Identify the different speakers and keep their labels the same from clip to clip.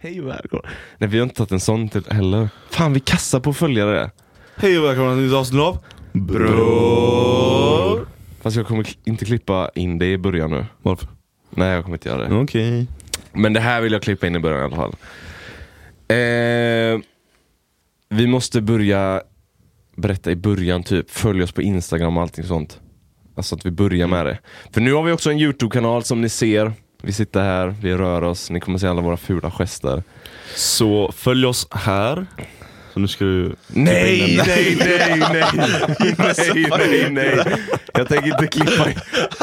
Speaker 1: Hej och välkomna. Nej vi har inte tagit en sån till heller. Fan vi kassar på följare.
Speaker 2: Hej och välkomna till ett avsnitt av
Speaker 1: Bror. Fast jag kommer inte klippa in det i början nu.
Speaker 2: Varför?
Speaker 1: Nej jag kommer inte göra det.
Speaker 2: Okej.
Speaker 1: Men det här vill jag klippa in i början i alla fall. Eh, vi måste börja berätta i början typ. Följ oss på Instagram och allting sånt. Alltså att vi börjar med det. För nu har vi också en YouTube-kanal som ni ser. Vi sitter här, vi rör oss, ni kommer se alla våra fula gester.
Speaker 2: Så följ oss här. Så nu ska du...
Speaker 1: Nej, nej, nej, nej, nej, nej, nej. Jag tänker inte klippa.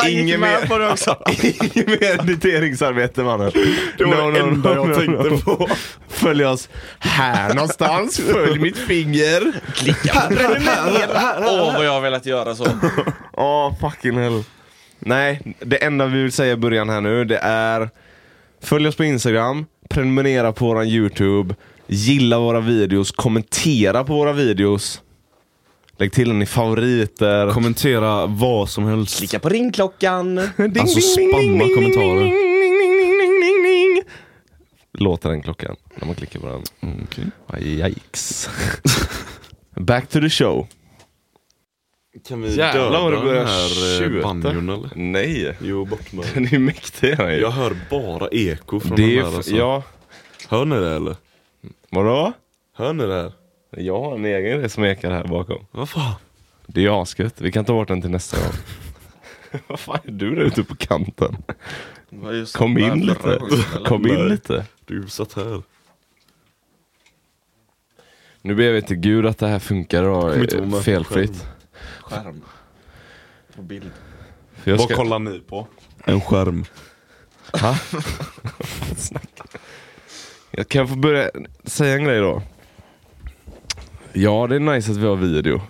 Speaker 1: Ingen mer,
Speaker 3: på det också.
Speaker 1: ingen mer editeringsarbete mannen.
Speaker 2: Det var det enda jag tänkte
Speaker 1: på. Följ oss här någonstans, följ mitt finger.
Speaker 3: Klicka på prenumerera. Åh vad jag har velat göra så.
Speaker 1: Åh, fucking hell. Nej, det enda vi vill säga i början här nu, det är Följ oss på Instagram, prenumerera på våran YouTube, gilla våra videos, kommentera på våra videos. Lägg till den i favoriter.
Speaker 2: Kommentera vad som helst.
Speaker 3: Klicka på ringklockan.
Speaker 1: Ding,
Speaker 2: Alltså, spamma kommentarer.
Speaker 1: ding, ding, ding, ding, ding, ding, ding. Låter den klockan när man klickar på den.
Speaker 2: Mm, okej.
Speaker 1: Ah, Yikes. Back to the show.
Speaker 2: Kan vi
Speaker 1: Jävlar vad
Speaker 2: döda
Speaker 1: du börjar
Speaker 2: den här
Speaker 1: tjuta.
Speaker 2: eh, banjon eller?
Speaker 1: Nej,
Speaker 2: Jo, bort med
Speaker 1: den är mäktig. den är.
Speaker 2: Jag hör bara eko från
Speaker 1: det
Speaker 2: den
Speaker 1: är,
Speaker 2: här alltså.
Speaker 1: ja,
Speaker 2: Hör ni det eller?
Speaker 1: vadå?
Speaker 2: Hör ni det här?
Speaker 1: Jag har en egen grej som ekar här bakom.
Speaker 2: Vad fan?
Speaker 1: Det är asgött. Vi kan ta bort den till nästa gång. Vad fan är du där ute på kanten? Kom in lite. Kom in lite.
Speaker 2: Du satt här.
Speaker 1: Nu ber vi till gud att det här funkar och är felfritt.
Speaker 3: Skärm. På bild.
Speaker 1: För jag
Speaker 2: Vad
Speaker 1: ska...
Speaker 2: kollar ni på? En skärm.
Speaker 1: Ha? Jag kan få börja säga en grej då? Ja, det är nice att vi har video.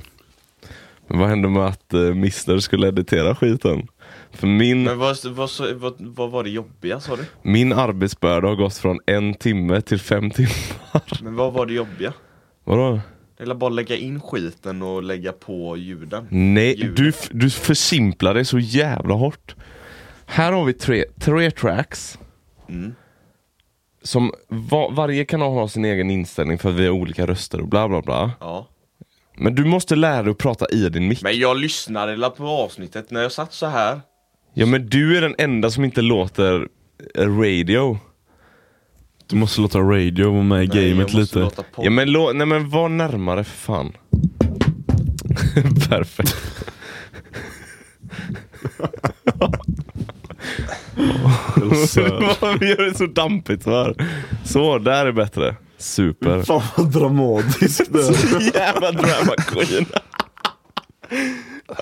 Speaker 1: Men vad hände med att uh, Mister skulle editera skiten? För min,
Speaker 3: Men vad, vad, så- vad, vad var det jobbiga sa du?
Speaker 1: min arbetsbörda har gått från en timme till fem timmar.
Speaker 3: Men vad var det jobbiga?
Speaker 1: Vadå?
Speaker 3: Det är bara lägga in skiten och lägga på ljuden.
Speaker 1: Nej,
Speaker 3: Ljud.
Speaker 1: du, du försimplar det så jävla hårt. Här har vi tre, tre tracks.
Speaker 3: Mm.
Speaker 1: Som va, varje kanal har sin egen inställning för att vi har olika röster och bla bla bla.
Speaker 3: Ja.
Speaker 1: Men du måste lära dig att prata i din mick.
Speaker 3: Men jag lyssnade på avsnittet när jag satt så här.
Speaker 1: Ja men du är den enda som inte låter radio.
Speaker 2: Du måste låta radio vara med i
Speaker 3: Nej,
Speaker 2: gamet lite.
Speaker 1: Ja men, lå- nej, men var närmare för fan. Perfekt. Varför gör det så dampigt för? Så, där är bättre. Super.
Speaker 2: Fan vad dramatiskt det
Speaker 1: Så jävla drama queen.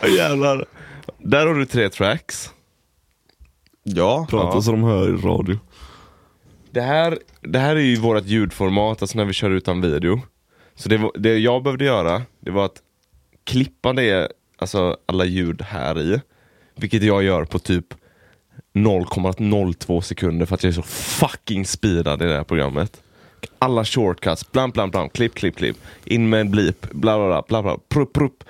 Speaker 1: Ja, Jävlar. Där har du tre tracks.
Speaker 3: Ja.
Speaker 2: Prata
Speaker 1: Ja.
Speaker 2: så de hör i radio.
Speaker 1: Det här, det här är ju vårt ljudformat, alltså när vi kör utan video. Så det, det jag behövde göra, det var att klippa det, alltså alla ljud här i. Vilket jag gör på typ 0,02 sekunder för att jag är så fucking speedad i det här programmet. Alla shortcuts, blam blam blam, klipp klipp klipp. In med en blip, bla bla bla, bla bla, prupp prupp.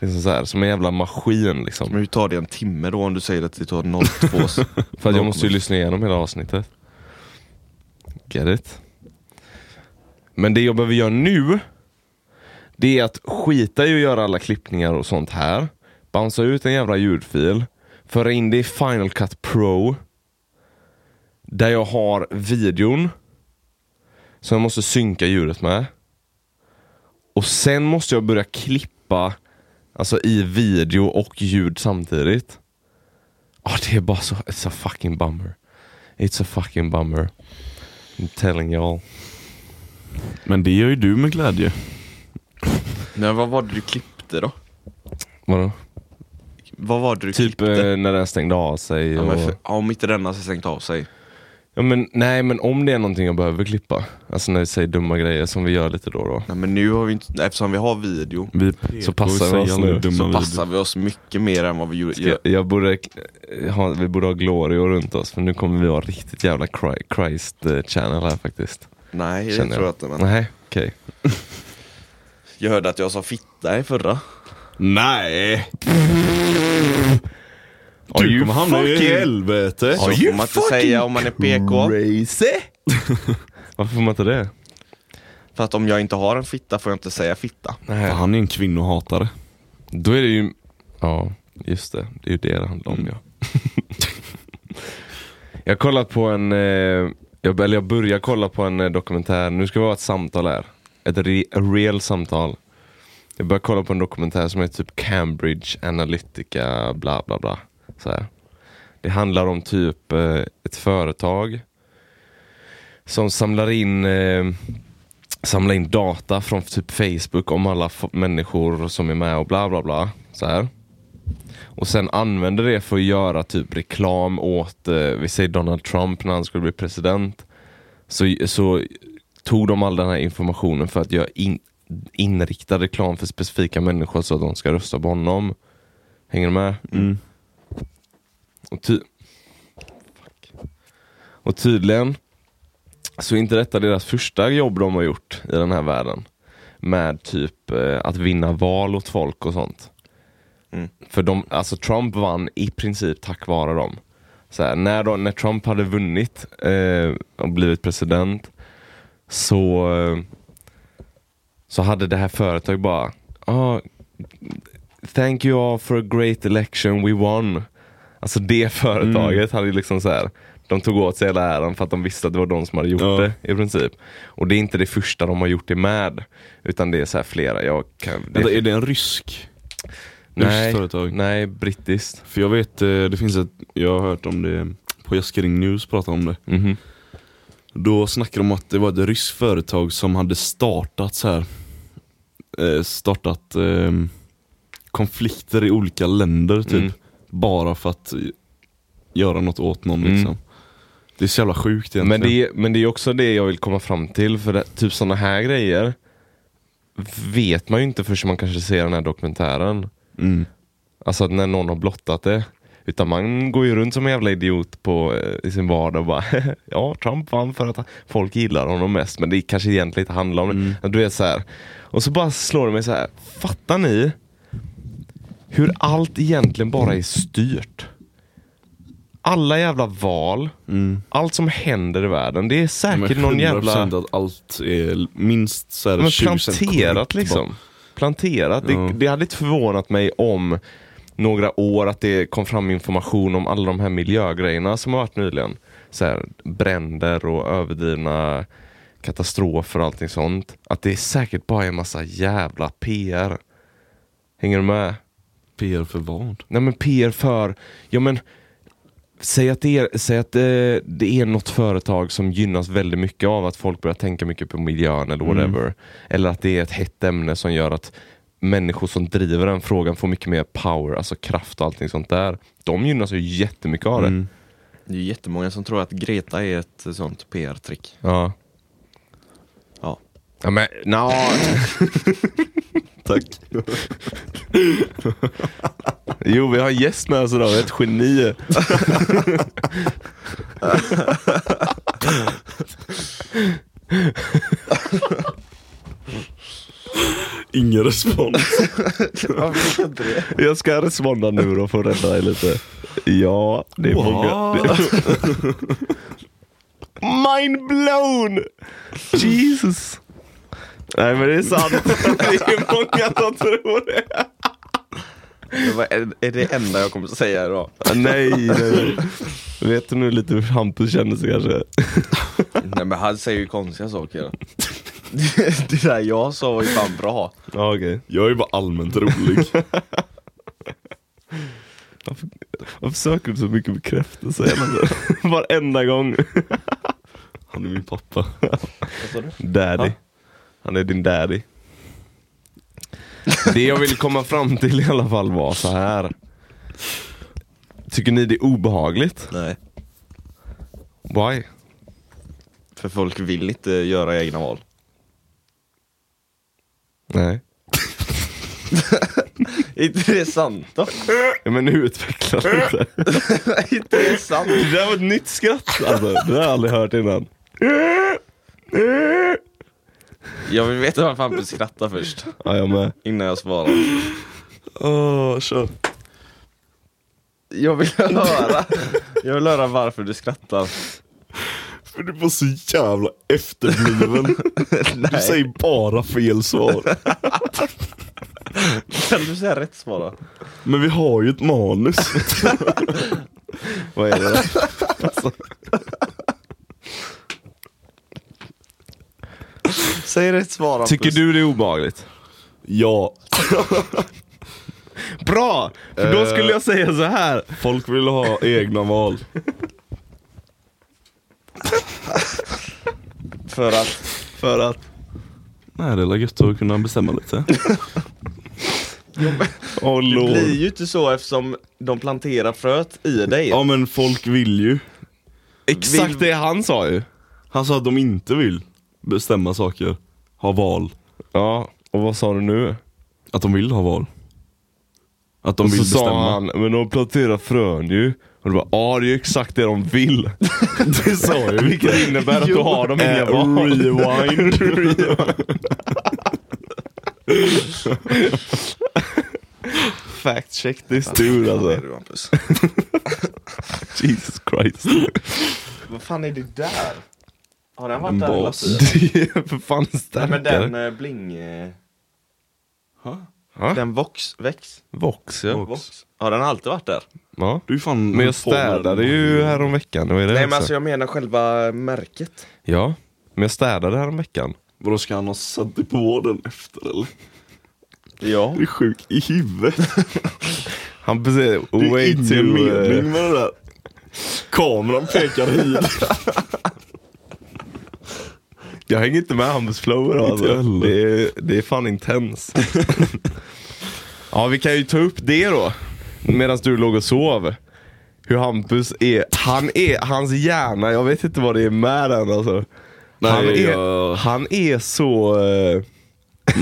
Speaker 1: Liksom så här, som en jävla maskin liksom.
Speaker 3: Men hur tar det en timme då om du säger att det tar 02?
Speaker 1: För att jag måste ju lyssna igenom hela avsnittet. Get it? Men det jag behöver göra nu, det är att skita i att göra alla klippningar och sånt här. Bouncea ut en jävla ljudfil. Föra in det i Final Cut Pro. Där jag har videon. Som jag måste synka ljudet med. Och sen måste jag börja klippa Alltså i video och ljud samtidigt. Ja, det är bara så, it's a fucking bummer. It's a fucking bummer. I'm telling y'all.
Speaker 2: Men det gör ju du med glädje.
Speaker 3: Men vad var det du klippte då?
Speaker 1: Vadå?
Speaker 3: Vad var det du
Speaker 1: Typ
Speaker 3: klippte?
Speaker 1: eh, när den stängde av sig.
Speaker 3: Ja,
Speaker 1: och...
Speaker 3: men för, ja, om inte den har stängt av sig.
Speaker 1: Ja, men, nej, men om det är någonting jag behöver klippa. Alltså när vi säger dumma grejer som vi gör lite då och då.
Speaker 3: Nej, men nu har vi inte, eftersom vi har video
Speaker 2: Vi
Speaker 1: Så passar vi oss nu.
Speaker 2: dumma
Speaker 3: så passar vi oss mycket mer än vad vi gjorde.
Speaker 1: Jag, jag borde ha, vi borde ha Glorio runt oss för nu kommer vi ha riktigt jävla Chri- Christ eh, channel här faktiskt.
Speaker 3: Nej, det
Speaker 1: Känner
Speaker 3: tror jag
Speaker 1: jag.
Speaker 3: inte. Men
Speaker 1: Nej, okej.
Speaker 3: jag hörde att jag sa fitta i förra.
Speaker 2: Nej! Du kommer hamna i helvete.
Speaker 3: Så får man inte säga om man är PK.
Speaker 1: Crazy? Varför får man inte det?
Speaker 3: För att om jag inte har en fitta får jag inte säga fitta.
Speaker 2: För han är en kvinnohatare.
Speaker 1: Då är det ju, ja just det, det är ju det det handlar om ja. jag har kollat på en, eh, jag, eller jag börjar kolla på en eh, dokumentär, nu ska det vara ett samtal här. Ett re, real samtal. Jag börjar kolla på en dokumentär som heter typ Cambridge Analytica bla bla bla. Så här. Det handlar om typ eh, ett företag som samlar in eh, samlar in data från typ Facebook om alla människor som är med och bla bla bla. Så här. Och sen använder det för att göra typ reklam åt, eh, vi säger Donald Trump när han skulle bli president. Så, så tog de all den här informationen för att göra in, inriktad reklam för specifika människor så att de ska rösta på honom. Hänger du med?
Speaker 2: Mm.
Speaker 1: Och, ty- och tydligen så är inte detta deras första jobb de har gjort i den här världen. Med typ eh, att vinna val åt folk och sånt.
Speaker 3: Mm.
Speaker 1: För de, alltså Trump vann i princip tack vare dem. Här, när, de, när Trump hade vunnit eh, och blivit president så, eh, så hade det här företaget bara ah, Thank you all for a great election, we won. Alltså det företaget hade ju liksom så här. De tog åt sig hela äran för att de visste att det var de som hade gjort
Speaker 2: Ja.
Speaker 1: det i princip. Och det är inte det första de har gjort det med. Utan det är så här flera. Jag kan, det
Speaker 2: Vänta, är det en rysk?
Speaker 1: nej,
Speaker 2: ryskt företag?
Speaker 1: nej, brittiskt.
Speaker 2: För jag vet, eh, det finns ett, jag har hört om det på Jaskering News pratar om det.
Speaker 1: Mhm.
Speaker 2: Då snackade de om att det var ett ryskt företag som hade startat så här eh, Startat eh, konflikter i olika länder typ.
Speaker 1: Mm.
Speaker 2: Bara för att göra något åt någon
Speaker 1: Mm.
Speaker 2: liksom. Det är så jävla sjukt egentligen.
Speaker 1: Men det, men det är också det jag vill komma fram till. För det, typ sådana här grejer vet man ju inte förrän man kanske ser den här dokumentären.
Speaker 2: mm.
Speaker 1: Alltså när någon har blottat det. Utan man går ju runt som en jävla idiot på, eh, i sin vardag och bara Ja, Trump vann för att folk gillar honom mest. Men det kanske egentligen inte handlar om det.
Speaker 2: Mm.
Speaker 1: Du vet så här. Och så bara slår det mig så här. Fattar ni hur allt egentligen bara är styrt? Alla jävla val,
Speaker 2: Mm.
Speaker 1: allt som händer i världen. Det är säkert någon
Speaker 2: 100%
Speaker 1: jävla...
Speaker 2: att allt är minst så här
Speaker 1: Men
Speaker 2: 20%
Speaker 1: planterat liksom. Planterat.
Speaker 2: Ja.
Speaker 1: Det, det hade inte förvånat mig om några år att det kom fram information om alla de här miljögrejerna som har varit nyligen. Så här, bränder och överdrivna katastrofer och allting sånt. Att det är säkert bara en massa jävla PR. Hänger du med?
Speaker 2: PR för vad?
Speaker 1: Nej men PR för, ja men Säg att, det är, säg att det, det är något företag som gynnas väldigt mycket av att folk börjar tänka mycket på miljön eller
Speaker 2: Mm.
Speaker 1: whatever. Eller att det är ett hett ämne som gör att människor som driver den frågan får mycket mer power, alltså kraft och allting sånt där. De gynnas ju jättemycket av det.
Speaker 2: Mm.
Speaker 3: Det är ju jättemånga som tror att Greta är ett sånt PR-trick.
Speaker 1: Ja.
Speaker 3: Ja.
Speaker 1: Ja men, no.
Speaker 2: Tack.
Speaker 1: Jo vi har en gäst med oss idag, ett geni.
Speaker 2: Ingen respons.
Speaker 3: Varför jag inte det?
Speaker 1: Jag ska responda nu då för att rädda dig lite. Ja, det är många. Mind blown! Jesus! Nej men det är sant. Det är många som tror det.
Speaker 3: Det är är det enda jag kommer att säga idag?
Speaker 1: Nej, nej. Vet du nu lite hur Hampus känner sig kanske?
Speaker 3: Nej men han säger ju konstiga saker. Det, det där jag sa var ju fan bra.
Speaker 1: Ja okej.
Speaker 2: Jag är bara allmänt rolig.
Speaker 1: Varför, varför söker du så mycket bekräftelse? Varenda gång.
Speaker 2: Han är min pappa.
Speaker 3: Vad sa du?
Speaker 1: Daddy. Han är din daddy. Det jag vill komma fram till i alla fall var så här. Tycker ni det är obehagligt?
Speaker 3: Nej.
Speaker 1: Why?
Speaker 3: För folk vill inte göra egna val.
Speaker 1: Nej.
Speaker 3: Inte det sant då?
Speaker 1: Ja, men utveckla lite.
Speaker 3: Är inte det sant?
Speaker 1: Det där var ett nytt skratt alltså. Det har jag aldrig hört innan.
Speaker 3: Jag vill veta varför Hampus skrattar först.
Speaker 1: Ja, jag med.
Speaker 3: Innan jag svarar.
Speaker 2: Åh, kör.
Speaker 3: Jag vill höra. Jag vill höra varför du skrattar.
Speaker 2: För du var så jävla efterbliven. Du säger bara fel svar.
Speaker 3: Kan du säga rätt svar då?
Speaker 2: Men vi har ju ett manus.
Speaker 1: Vad är det?
Speaker 3: Säg rätt svar Hampus.
Speaker 1: Tycker du det är obehagligt?
Speaker 2: Ja,
Speaker 1: Bra! För då skulle jag säga så här.
Speaker 2: folk vill ha egna val.
Speaker 3: För att,
Speaker 1: För att...
Speaker 2: Nej, det är gött att kunna bestämma lite.
Speaker 1: Åh
Speaker 3: det
Speaker 1: lord.
Speaker 3: blir ju inte så eftersom de planterar fröet i dig.
Speaker 2: Ja men folk vill ju.
Speaker 1: Exakt
Speaker 3: Vill-
Speaker 1: det han sa ju.
Speaker 2: Han sa att de inte vill bestämma saker, ha val.
Speaker 1: Ja, och vad sa du nu?
Speaker 2: Att de vill ha val. Att de
Speaker 1: och
Speaker 2: vill
Speaker 1: så sa
Speaker 2: bestämma.
Speaker 1: han, men de planterar frön ju. Och du bara, ja det är ju exakt det de vill.
Speaker 2: Det sa jag.
Speaker 1: Vilket innebär att då har de inga
Speaker 2: Eh,
Speaker 1: val.
Speaker 2: rewind.
Speaker 1: Fact check this dude alltså.
Speaker 3: du?
Speaker 1: Jesus Christ.
Speaker 3: Vad fan är det där? Har den varit
Speaker 2: En
Speaker 3: där hela tiden?
Speaker 1: Det är för fan starkare.
Speaker 3: men den eh, bling... Eh,
Speaker 1: Ja,
Speaker 3: den Vox, Vex,
Speaker 1: Vox ja.
Speaker 3: Vox. Har den alltid varit där?
Speaker 1: ja.
Speaker 2: Du är fan
Speaker 1: Men jag städade ju häromveckan. och är det
Speaker 3: Nej men alltså jag menar själva märket.
Speaker 1: Ja, men jag städade häromveckan.
Speaker 2: Vadå ska han ha satt dig på den efter eller?
Speaker 3: Ja.
Speaker 2: Du är sjuk i huvudet.
Speaker 1: Han precis,
Speaker 2: Det är
Speaker 1: way
Speaker 2: ingen
Speaker 1: to...
Speaker 2: mening
Speaker 1: eh,
Speaker 2: med det där. Kameran pekar hit.
Speaker 1: jag hänger inte med Hampus flow idag,
Speaker 2: Inte
Speaker 1: alltså. det, är, det är fan intens. ja vi kan ju ta upp det då. Medan du låg och sov. Hur Hampus är, han är, hans hjärna, jag vet inte vad det är med den alltså.
Speaker 2: Nej,
Speaker 1: han, är,
Speaker 2: jag-
Speaker 1: han är så... eh,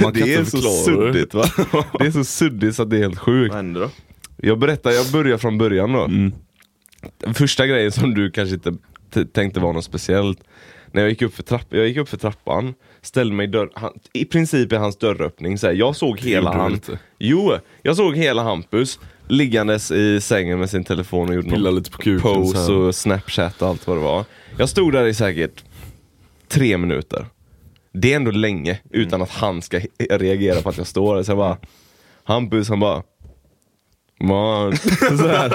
Speaker 2: Man kan
Speaker 1: det är så suddigt va? Det är så suddigt så att det är helt sjukt.
Speaker 3: Vad händer då?
Speaker 1: Jag berättar, jag börjar från början då.
Speaker 2: Mm.
Speaker 1: Första grejen som du kanske inte tänkte var något speciellt. När jag gick upp för, trapp, jag gick upp för trappan, ställde mig i dörr, han, i princip i hans dörröppning. Så här, jag såg hela han. Jo, jag såg hela Hampus liggandes i sängen med sin telefon och gjorde
Speaker 2: Pilla
Speaker 1: någon
Speaker 2: lite på kuken
Speaker 1: pose och snapchat och allt vad det var. Jag stod där i säkert tre minuter. Det är ändå länge utan att han ska reagera på att jag står där. Så jag bara, Hampus han bara Man. Så här.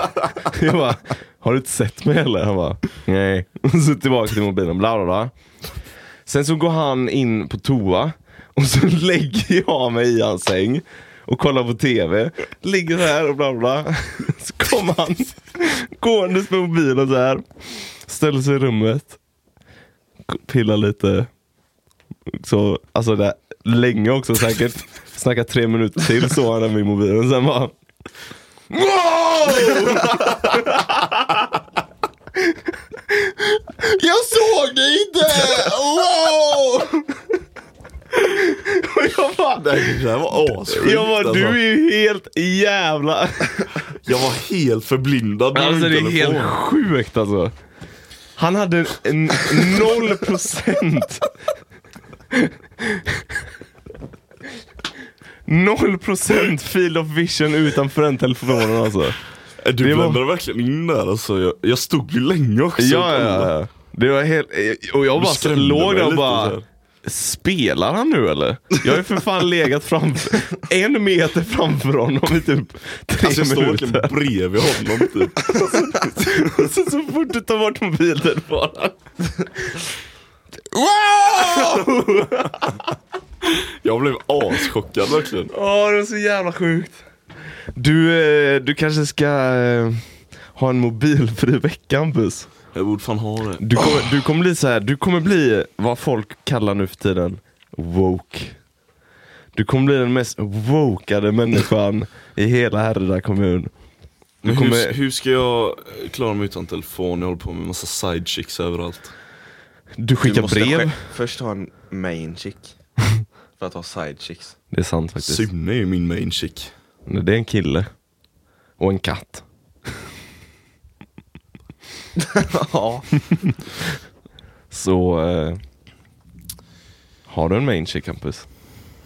Speaker 1: Jag bara, har du inte sett mig eller? Han bara, nej. Och så tillbaka till mobilen, bla bla bla. Sen så går han in på toa och så lägger jag mig i hans säng och kollar på tv. Ligger så här och bla bla. bla. Så kommer han gåendes med mobilen så här. Ställer sig i rummet. Pillar lite. Så, alltså det, länge också säkert. Snackar tre minuter till så han där med mobilen. Sen bara Wow! Jag såg det inte! Wow! Och jag bara,
Speaker 2: Nej, det här var assjukt
Speaker 1: jag bara
Speaker 2: alltså.
Speaker 1: du är ju helt jävla...
Speaker 2: Jag var helt förblindad
Speaker 1: Alltså det är helt sjukt alltså. Han hade en noll procent. Noll procent field of vision utanför den telefonen alltså.
Speaker 2: Du
Speaker 1: Det var-
Speaker 2: verkligen in där alltså. Jag, jag stod ju länge också.
Speaker 1: Ja, ja, ja. Det var helt, och jag bara låg där och bara. Spelar han nu eller? Jag har ju för fan legat framför, en meter framför honom i typ tre
Speaker 2: Alltså jag står verkligen
Speaker 1: minuter.
Speaker 2: bredvid honom typ.
Speaker 1: Och så, så fort du tar bort mobilen bara. Wow!
Speaker 2: Jag blev aschockad verkligen.
Speaker 1: Åh, det var så jävla sjukt. Du, eh, du kanske ska eh, ha en mobilfri vecka Hampus.
Speaker 2: Jag borde fan ha det.
Speaker 1: Du kommer, du kommer bli så här, du kommer bli vad folk kallar nu för tiden woke. Du kommer bli den mest wokade människan i hela Härryda kommun. Du kommer,
Speaker 2: hur, hur ska jag klara mig utan telefon? Jag håller på med massa sidechicks överallt.
Speaker 1: du
Speaker 3: Du
Speaker 1: skickar
Speaker 3: måste
Speaker 1: brev.
Speaker 3: först ha en main chick. För att ha side chicks.
Speaker 1: Det är sant faktiskt.
Speaker 2: Sune är ju min main chick.
Speaker 1: Det är en kille. Och en katt.
Speaker 3: ja.
Speaker 1: Så, eh, har du en main chick Hampus?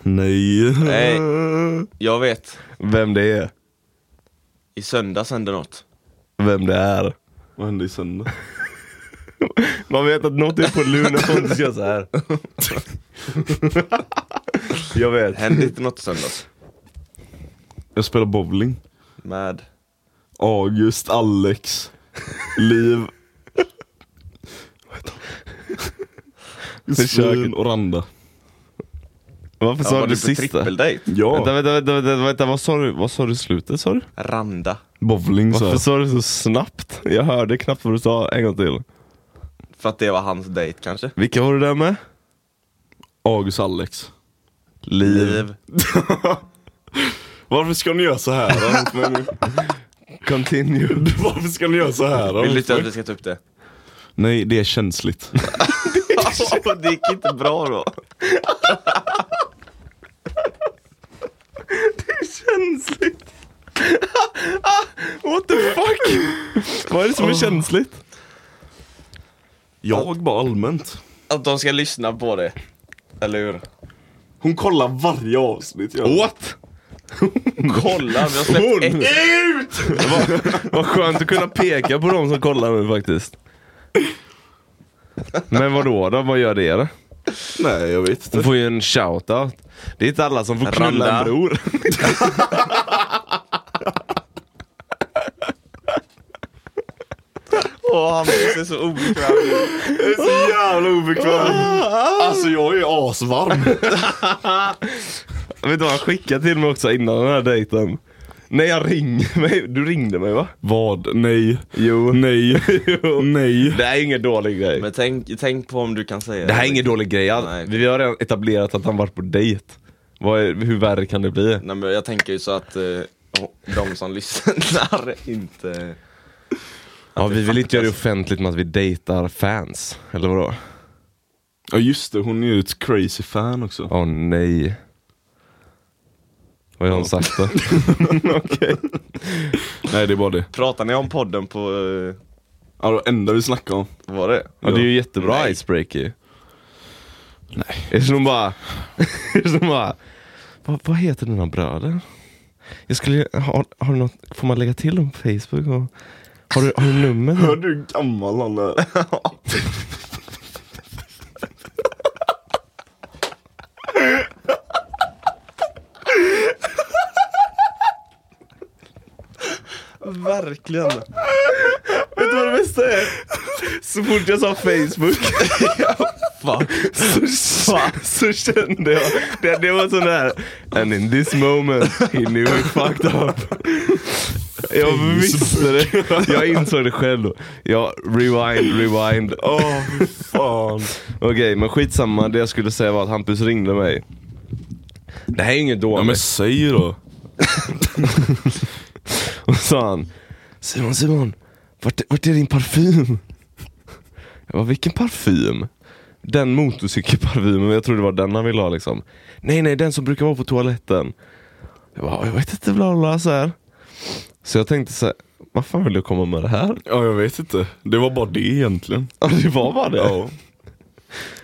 Speaker 2: Nej.
Speaker 3: Nej. Jag vet.
Speaker 1: Vem det är?
Speaker 3: I söndags hände något.
Speaker 1: Vem det är?
Speaker 2: Vad hände i söndag?
Speaker 1: Man vet att något är på lur när Pontus gör så här. Jag vet.
Speaker 3: Hände inte något i söndags?
Speaker 2: Jag spelar bowling.
Speaker 3: Med?
Speaker 2: August, Alex, Liv. Josefin och Randa.
Speaker 1: Varför
Speaker 3: Ja,
Speaker 1: sa
Speaker 3: var
Speaker 1: du
Speaker 3: på
Speaker 1: sista?
Speaker 2: Ja,
Speaker 1: Vänta, vänta, vänta, vänta, vänta, vad sa du, vad sa du i slutet sa du?
Speaker 3: Randa.
Speaker 2: bowling
Speaker 1: Varför sa du så snabbt? Jag hörde knappt vad du sa, en gång till.
Speaker 3: För att det var hans dejt kanske?
Speaker 1: Vilka var du där med?
Speaker 2: August, Alex.
Speaker 1: Liv.
Speaker 2: Varför ska ni göra så här?
Speaker 1: Continue.
Speaker 2: Varför ska ni göra så här?
Speaker 3: Vill du inte att vi ska ta upp det?
Speaker 2: Nej, det är känsligt.
Speaker 3: det gick inte bra då.
Speaker 1: känsligt. What the fuck? Vad är det som är känsligt?
Speaker 2: Jag bara allmänt.
Speaker 3: Att de ska lyssna på det. Eller hur?
Speaker 2: Hon kollar varje avsnitt.
Speaker 1: What?
Speaker 3: Kolla, vi har släppt ett.
Speaker 1: Ut! vad, vad skönt att kunna peka på de som kollar nu faktiskt. Men vad då? då? Vad gör det då?
Speaker 2: Nej, jag vet inte.
Speaker 1: får ju en shoutout. Det är inte alla som får knulla en bror.
Speaker 3: Åh, han ser så obekväm ut.
Speaker 2: Jag är så jävla obekväm. Alltså jag är asvarm.
Speaker 1: Vet du vad han skickade till mig också innan den här dejten? När jag ringer mig, du ringde mig va?
Speaker 2: Vad? Nej.
Speaker 1: Jo.
Speaker 2: Nej.
Speaker 1: jo.
Speaker 2: Nej.
Speaker 1: Det här är ingen dålig grej.
Speaker 3: Men tänk, tänk på om du kan säga
Speaker 1: Det här är ingen dålig grej alls.
Speaker 3: Nej.
Speaker 1: Vi har redan etablerat att han varit på dejt. Vad är, hur värre kan det bli?
Speaker 3: Nej men jag tänker ju så att eh, de som lyssnar inte...
Speaker 1: Ja, vi vill inte göra det offentligt med att vi dejtar fans. Eller vadå?
Speaker 2: Ja just det, hon är ju ett crazy fan också.
Speaker 1: Åh nej. Vad har hon sagt då? Okej.
Speaker 2: Nej det är bara det.
Speaker 3: Pratar ni om podden på... eh,
Speaker 2: Ja, det enda vi snackar om.
Speaker 3: var det?
Speaker 1: Ja, det är ju jättebra
Speaker 3: Nej.
Speaker 1: icebreaker.
Speaker 2: Nej.
Speaker 1: Det är som bara... det är som bara vad, vad heter dina bröder? Jag skulle, har, har du något, får man lägga till dem på Facebook? Och, har, du, har du nummer?
Speaker 2: Hör du hur gammal han är?
Speaker 3: Verkligen.
Speaker 1: Vet du vad det bästa är? Så fort jag sa Facebook så, så kände jag, det, det var sån där And in this moment he knew he fucked up Jag visste det, jag insåg det själv. Jag rewind, rewind
Speaker 2: Åh fy fan.
Speaker 1: Okej men skitsamma, det jag skulle säga var att Hampus ringde mig Det här är inget
Speaker 2: Ja
Speaker 1: dåligt
Speaker 2: men säg då.
Speaker 1: Och så sa han Simon, Simon, vart, vart är din parfym? Jag bara, vilken parfym? Den motorcykelparfymen, jag trodde det var den han ville ha liksom Nej nej, den som brukar vara på toaletten Jag bara, jag vet inte, bla bla, bla så här. Så jag tänkte så här, vad fan vill du komma med det här?
Speaker 2: Ja jag vet inte. Det var bara det egentligen.
Speaker 1: Ja det var bara det?
Speaker 2: Ja.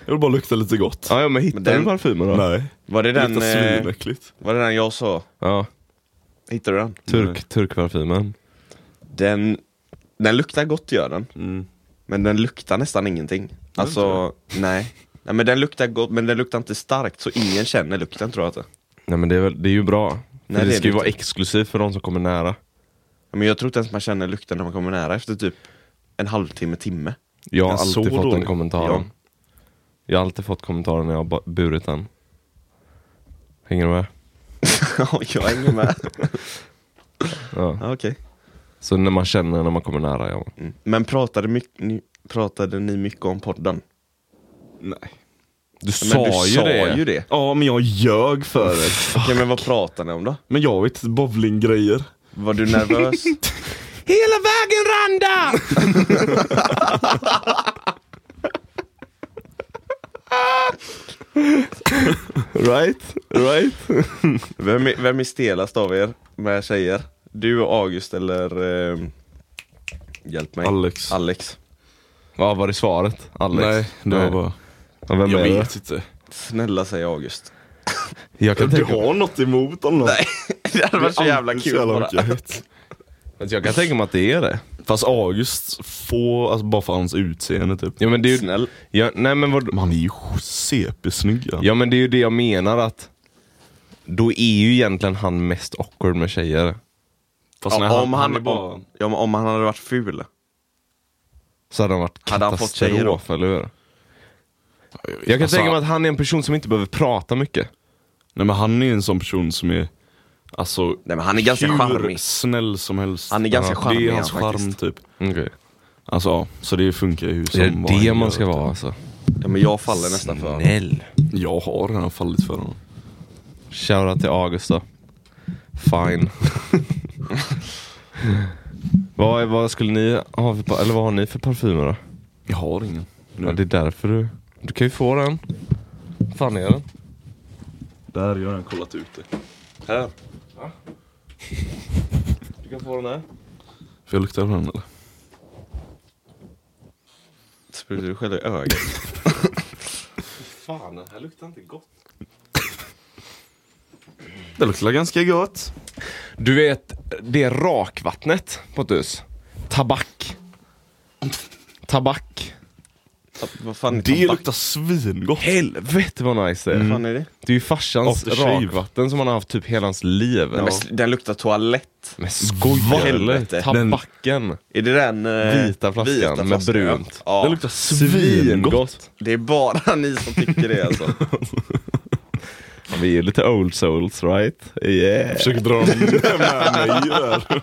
Speaker 2: Jag vill bara lukta lite gott.
Speaker 1: Ja, ja men hittade
Speaker 3: Men den-
Speaker 1: du parfymen då?
Speaker 2: Nej.
Speaker 3: Var det den,
Speaker 2: Luktar
Speaker 3: eh, var det den jag sa?
Speaker 1: Ja,
Speaker 3: Hittade du den?
Speaker 1: turk, turkparfymen
Speaker 3: Den, den luktar gott gör den.
Speaker 2: Mm.
Speaker 3: Men den luktar nästan ingenting. Alltså, nej. Nej men den luktar gott, men den luktar inte starkt så ingen känner lukten tror jag inte.
Speaker 1: Nej men det är, väl, det är ju bra För
Speaker 3: Nej,
Speaker 1: det
Speaker 3: det
Speaker 1: ska ju vara exklusivt för de som kommer nära
Speaker 3: Men jag tror inte ens man känner lukten när man kommer nära efter typ en halvtimme, timme.
Speaker 1: Jag har alltid fått den kommentaren.
Speaker 3: Ja.
Speaker 1: Jag har alltid fått kommentaren när jag har burit den. Hänger du med?
Speaker 3: Ja, jag hänger med.
Speaker 1: Ja.
Speaker 3: Ja, okej.
Speaker 1: Så när man känner när man kommer nära, ja.
Speaker 3: Mm. Men pratade, mycket, ni, pratade ni mycket om podden?
Speaker 2: Nej.
Speaker 1: Du
Speaker 3: Men
Speaker 1: sa,
Speaker 3: du
Speaker 1: ju,
Speaker 3: sa
Speaker 1: det.
Speaker 3: ju det.
Speaker 2: Ja men jag ljög för det.
Speaker 3: Okej men vad pratade ni om då?
Speaker 2: Men jag vet inte, bowlinggrejer.
Speaker 3: Var du nervös?
Speaker 1: Hela vägen Randa! right, right.
Speaker 3: vem, är, vem är stelast av er med tjejer? Du och August eller... Eh, hjälp mig.
Speaker 2: Alex.
Speaker 3: Alex.
Speaker 1: Vad var det svaret? Alex?
Speaker 2: Nej, det var bara...
Speaker 1: Ja, vem
Speaker 2: Jag
Speaker 1: är det?
Speaker 2: vet inte.
Speaker 3: Snälla säg August.
Speaker 1: Jag kan
Speaker 2: Du
Speaker 1: tänka
Speaker 2: har något emot honom?
Speaker 3: Nej, det hade varit så jävla kul
Speaker 2: så jävla
Speaker 3: bara.
Speaker 1: Alltså jag kan tänka mig att det är det.
Speaker 2: Fast August får, alltså bara för hans utseende typ.
Speaker 1: Ja men det är ju...
Speaker 3: Snäll.
Speaker 1: Ja, nej men vad...
Speaker 2: Men han är ju CP-snygg.
Speaker 1: Ja men det är ju det jag menar att då är ju egentligen han mest awkward med tjejer.
Speaker 2: Fast
Speaker 3: Ja, om, han,
Speaker 2: är bara...
Speaker 3: om, ja, men om han hade varit ful.
Speaker 1: Så hade han varit
Speaker 3: Hade han fått tjejer då?
Speaker 1: katastrof, eller hur? Jag kan
Speaker 2: Alltså,
Speaker 1: tänka mig att han är en person som inte behöver prata mycket.
Speaker 2: Nej men han är en sån person som är Alltså
Speaker 3: Nej, men han är ganska
Speaker 2: hur
Speaker 3: charmig.
Speaker 2: snäll som helst.
Speaker 3: Han är ganska
Speaker 2: Det
Speaker 3: charmig,
Speaker 2: är hans
Speaker 3: han,
Speaker 2: charm
Speaker 3: faktiskt.
Speaker 2: typ.
Speaker 1: Okej.
Speaker 2: Alltså ja, så det funkar ju som
Speaker 1: Det är
Speaker 2: vad
Speaker 1: det
Speaker 2: han
Speaker 1: man ska
Speaker 2: typ.
Speaker 1: vara alltså.
Speaker 3: Ja, men jag faller nästan för honom.
Speaker 1: Snäll.
Speaker 2: Jag har redan fallit för honom.
Speaker 1: Shoutout till August då. Fine. vad, vad skulle ni ha för, pa- eller vad har ni för parfymer då?
Speaker 2: Jag har ingen.
Speaker 1: Ja, det är därför du, du kan ju få den. fan är den?
Speaker 2: Där, jag har redan kollat ut det.
Speaker 1: Här. Du kan få den här.
Speaker 2: Får jag lukta på den eller?
Speaker 3: Sprutar du själv i ögat?
Speaker 1: Fan, den här luktar inte gott.
Speaker 2: Det luktar ganska gott.
Speaker 1: Du vet, det rakvattnet Pontus. Tabak. Tabak.
Speaker 3: Vad fan är
Speaker 2: Det luktar svingott.
Speaker 1: Helvete vad nice det är.
Speaker 3: Vad fan är det?
Speaker 1: Det är ju farsans rakvatten som han har haft typ hela hans liv.
Speaker 3: Sl- den luktar toalett.
Speaker 1: Men skojar?
Speaker 3: Helvete.
Speaker 1: Tabaken.
Speaker 3: Är det den eh,
Speaker 1: Vita flaskan med
Speaker 3: flaskan,
Speaker 1: brunt.
Speaker 3: Ja.
Speaker 2: Det
Speaker 3: ja.
Speaker 2: luktar svingott.
Speaker 3: Det är bara ni som tycker det alltså.
Speaker 1: Ja, Vi är lite old souls right? Yeah.
Speaker 2: Försöker dra den med mig där.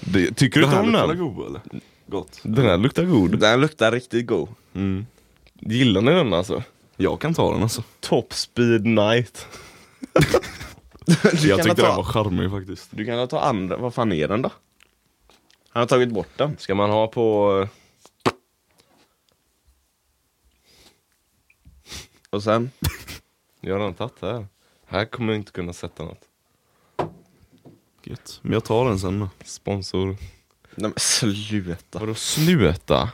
Speaker 1: Det, tycker du inte om den?
Speaker 2: Gott.
Speaker 1: Den här luktar god.
Speaker 3: Den luktar riktigt god.
Speaker 2: Mm.
Speaker 1: Gillar ni den alltså?
Speaker 2: Jag kan ta den alltså.
Speaker 1: Top speed night.
Speaker 2: Jag tyckte
Speaker 3: ta,
Speaker 2: den var charmig faktiskt.
Speaker 3: Du kan ta andra, vad fan är den då? Han har tagit bort den.
Speaker 1: Ska man ha på...
Speaker 3: Och sen?
Speaker 1: Jag har redan tagit det här. Här kommer jag inte kunna sätta något.
Speaker 2: Gött. Men jag tar den sen då.
Speaker 1: Sponsor.
Speaker 3: Nej men sluta.
Speaker 1: Vadå sluta?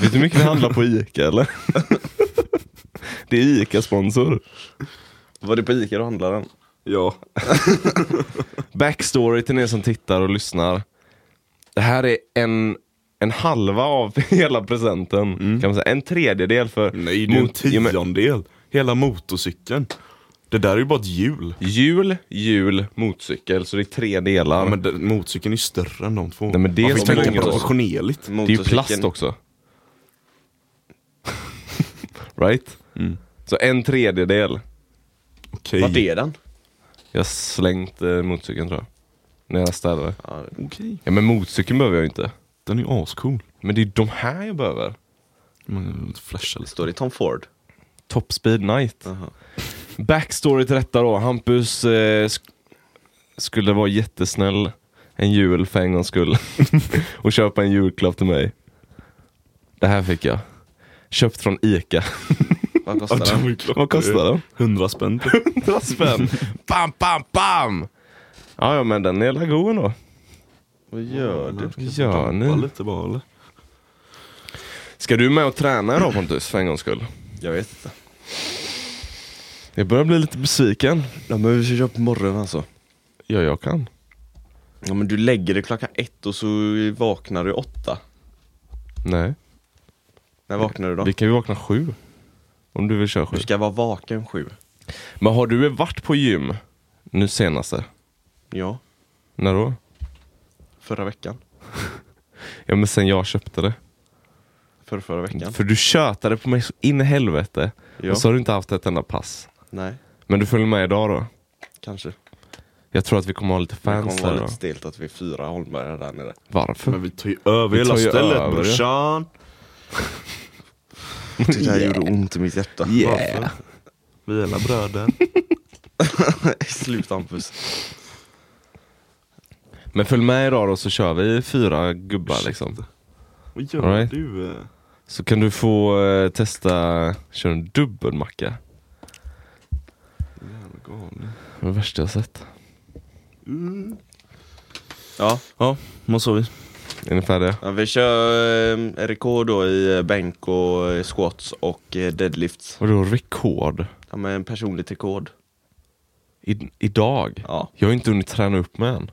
Speaker 1: Vet du hur mycket vi handlar på Ica eller? Det är Ica-sponsor.
Speaker 3: Var det på Ica du handlade den?
Speaker 2: Ja.
Speaker 1: Backstory till er som tittar och lyssnar. Det här är en, en halva av hela presenten. Kan man säga. En tredjedel för
Speaker 2: Nej, det är en
Speaker 1: mot-
Speaker 2: tiondel. Hela motorcykeln. Det där är ju bara ett hjul.
Speaker 1: Hjul, hjul, motorcykel. Så det är tre delar.
Speaker 2: Ja, men den, motorcykeln är ju större än de två.
Speaker 1: Nej, men det
Speaker 2: Man får tänka proportionerligt.
Speaker 1: det är ju plast också. right?
Speaker 2: Mm.
Speaker 1: Så en tredjedel.
Speaker 2: Okej.
Speaker 3: Vart är den?
Speaker 1: Jag har slängt eh, motorcykeln tror jag. När jag städade.
Speaker 3: Ja,
Speaker 2: Okej.
Speaker 1: Ja men motorcykeln behöver jag ju inte.
Speaker 2: Den är ju ascool.
Speaker 1: Men det är de här jag behöver.
Speaker 2: Man flashar
Speaker 3: det
Speaker 2: lite.
Speaker 3: står det Tom Ford?
Speaker 1: Top Speed Night.
Speaker 3: Jaha.
Speaker 1: Backstory till detta då. Hampus eh, sk- skulle vara jättesnäll en jul för en gångs skull. och köpa en julklapp till mig. Det här fick jag. Köpt från Ica.
Speaker 3: Vad kostar den?
Speaker 1: Vad kostar den?
Speaker 2: 100 spänn. typ.
Speaker 1: 100 spänn. bam, bam, bam! Ja, ja men den är jävla god ändå.
Speaker 3: Vad gör du?
Speaker 1: Vad gör ni?
Speaker 2: lite bara eller?
Speaker 1: Ska du med och träna idag Pontus, för en gångs skull?
Speaker 3: Jag vet inte.
Speaker 1: Jag börjar bli lite besviken.
Speaker 3: Ja men vi ska köra på morgonen alltså.
Speaker 1: Ja, jag kan.
Speaker 3: Ja men du lägger dig klockan ett och så vaknar du åtta.
Speaker 1: Nej,
Speaker 3: När vaknar du då?
Speaker 1: vi kan ju vakna sju. Om du vill köra sju.
Speaker 3: Du ska vara vaken sju.
Speaker 1: Men har du varit på gym nu senaste?
Speaker 3: Ja,
Speaker 1: När då?
Speaker 3: förra veckan.
Speaker 1: Ja men sen jag köpte det.
Speaker 3: Förra, förra veckan.
Speaker 1: För du tjötade på mig så in i helvete.
Speaker 3: Ja.
Speaker 1: Och så har du inte haft ett enda pass.
Speaker 3: Nej,
Speaker 1: Men du följer med idag då?
Speaker 3: kanske.
Speaker 1: Jag tror att vi kommer ha lite
Speaker 3: Det
Speaker 1: fans
Speaker 3: kommer
Speaker 1: där
Speaker 3: vara
Speaker 1: idag.
Speaker 3: lite stelt att vi är fyra Holmbergare där nere.
Speaker 1: Varför?
Speaker 2: Men vi tar ju över
Speaker 1: Vi
Speaker 2: hela
Speaker 1: tar ju
Speaker 2: stället
Speaker 1: över, ja.
Speaker 2: brorsan.
Speaker 3: Det där gjorde ont i mitt hjärta.
Speaker 2: Varför? Vi är alla bröder.
Speaker 3: Sluta Hampus.
Speaker 1: Men följ med idag då så kör vi fyra gubbar liksom.
Speaker 2: Vad gör
Speaker 1: All right.
Speaker 2: du? eh?
Speaker 1: Så kan du få eh, testa, köra en dubbelmacka.
Speaker 2: Galen.
Speaker 1: Det var det värsta jag sett.
Speaker 3: Ja,
Speaker 2: Ja, vad sa vi?
Speaker 1: Är ni färdiga?
Speaker 3: ja vi kör eh, rekord då i eh, bänk och eh, squats och eh, deadlifts.
Speaker 1: Vadå rekord?
Speaker 3: Ja men en personligt rekord.
Speaker 1: I, idag?
Speaker 3: Ja.
Speaker 1: Jag har inte hunnit träna upp mig än.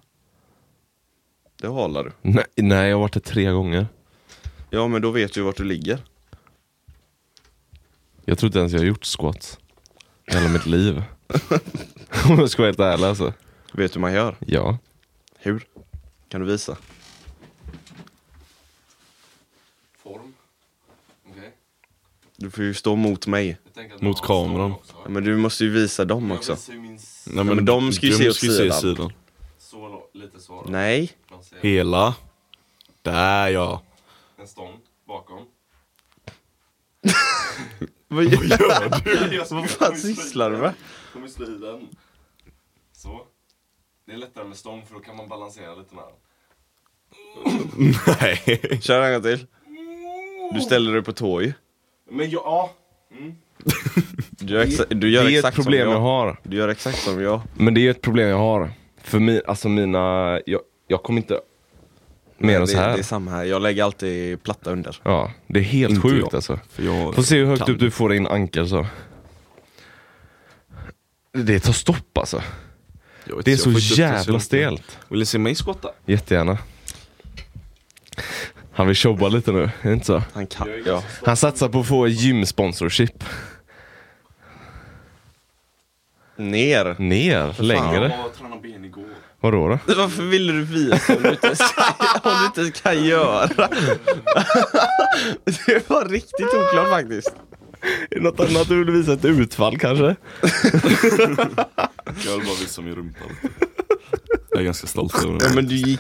Speaker 3: Det håller du.
Speaker 1: Nej, nej, jag har varit där tre gånger.
Speaker 3: Ja men då vet du vart du ligger.
Speaker 1: Jag tror inte ens jag har gjort squats. Hela mitt liv. Om jag ska vara helt ärlig alltså.
Speaker 3: Vet du hur man gör?
Speaker 1: Ja.
Speaker 3: Hur? Kan du visa?
Speaker 1: Form. Okej.
Speaker 3: Du får ju stå mot mig.
Speaker 2: Mot kameran.
Speaker 3: Ja, men du måste ju visa dem också.
Speaker 2: Nej,
Speaker 3: men de ska ju se åt sidan.
Speaker 2: sidan.
Speaker 1: Så lite så
Speaker 3: Nej.
Speaker 2: Hela. Där ja.
Speaker 1: En stång bakom.
Speaker 3: Vad gör du? Vad fan sysslar du med?
Speaker 1: Kommer slå i den. Så. Det är lättare med stång för då kan man balansera lite med den.
Speaker 2: Nej.
Speaker 3: Kör en gång till. Du ställer dig på tå ju.
Speaker 1: Men jag, ja.
Speaker 3: Du gör, exa- du gör
Speaker 1: Det är ett
Speaker 3: exakt
Speaker 1: problem
Speaker 3: som
Speaker 1: jag
Speaker 3: jag.
Speaker 1: har.
Speaker 3: Du gör exakt som jag.
Speaker 1: Men det är ett problem jag har. För mi, alltså mina, jag, jag kommer inte mer än
Speaker 3: det,
Speaker 1: så här.
Speaker 3: det är samma här. Jag lägger alltid platta under.
Speaker 1: Ja, det är helt
Speaker 2: Inte
Speaker 1: sjukt
Speaker 2: jag.
Speaker 1: alltså.
Speaker 2: För jag
Speaker 1: Får se hur högt
Speaker 2: kan.
Speaker 1: upp du får din ankel så. Det tar stopp alltså.
Speaker 2: Jag vet
Speaker 1: Det är så jävla stelt.
Speaker 2: Vill ni se mig skotta?
Speaker 1: Jättegärna. Han vill jobba lite nu, är det inte så?
Speaker 3: Han kan, ja.
Speaker 1: Han satsar på att få gym-sponsorship.
Speaker 3: Ner.
Speaker 1: Ner, längre.
Speaker 2: Jag tränade ben igår.
Speaker 1: Vadå då?
Speaker 3: Varför ville du visa om du inte ens kan, om du inte ens kan göra? Det var riktigt oklart faktiskt.
Speaker 1: Något annat du vill visa ett utfall kanske?
Speaker 2: Jag vill bara visa min rumpa lite. Jag är ganska stolt över
Speaker 3: Ja,
Speaker 2: den.
Speaker 3: men du gick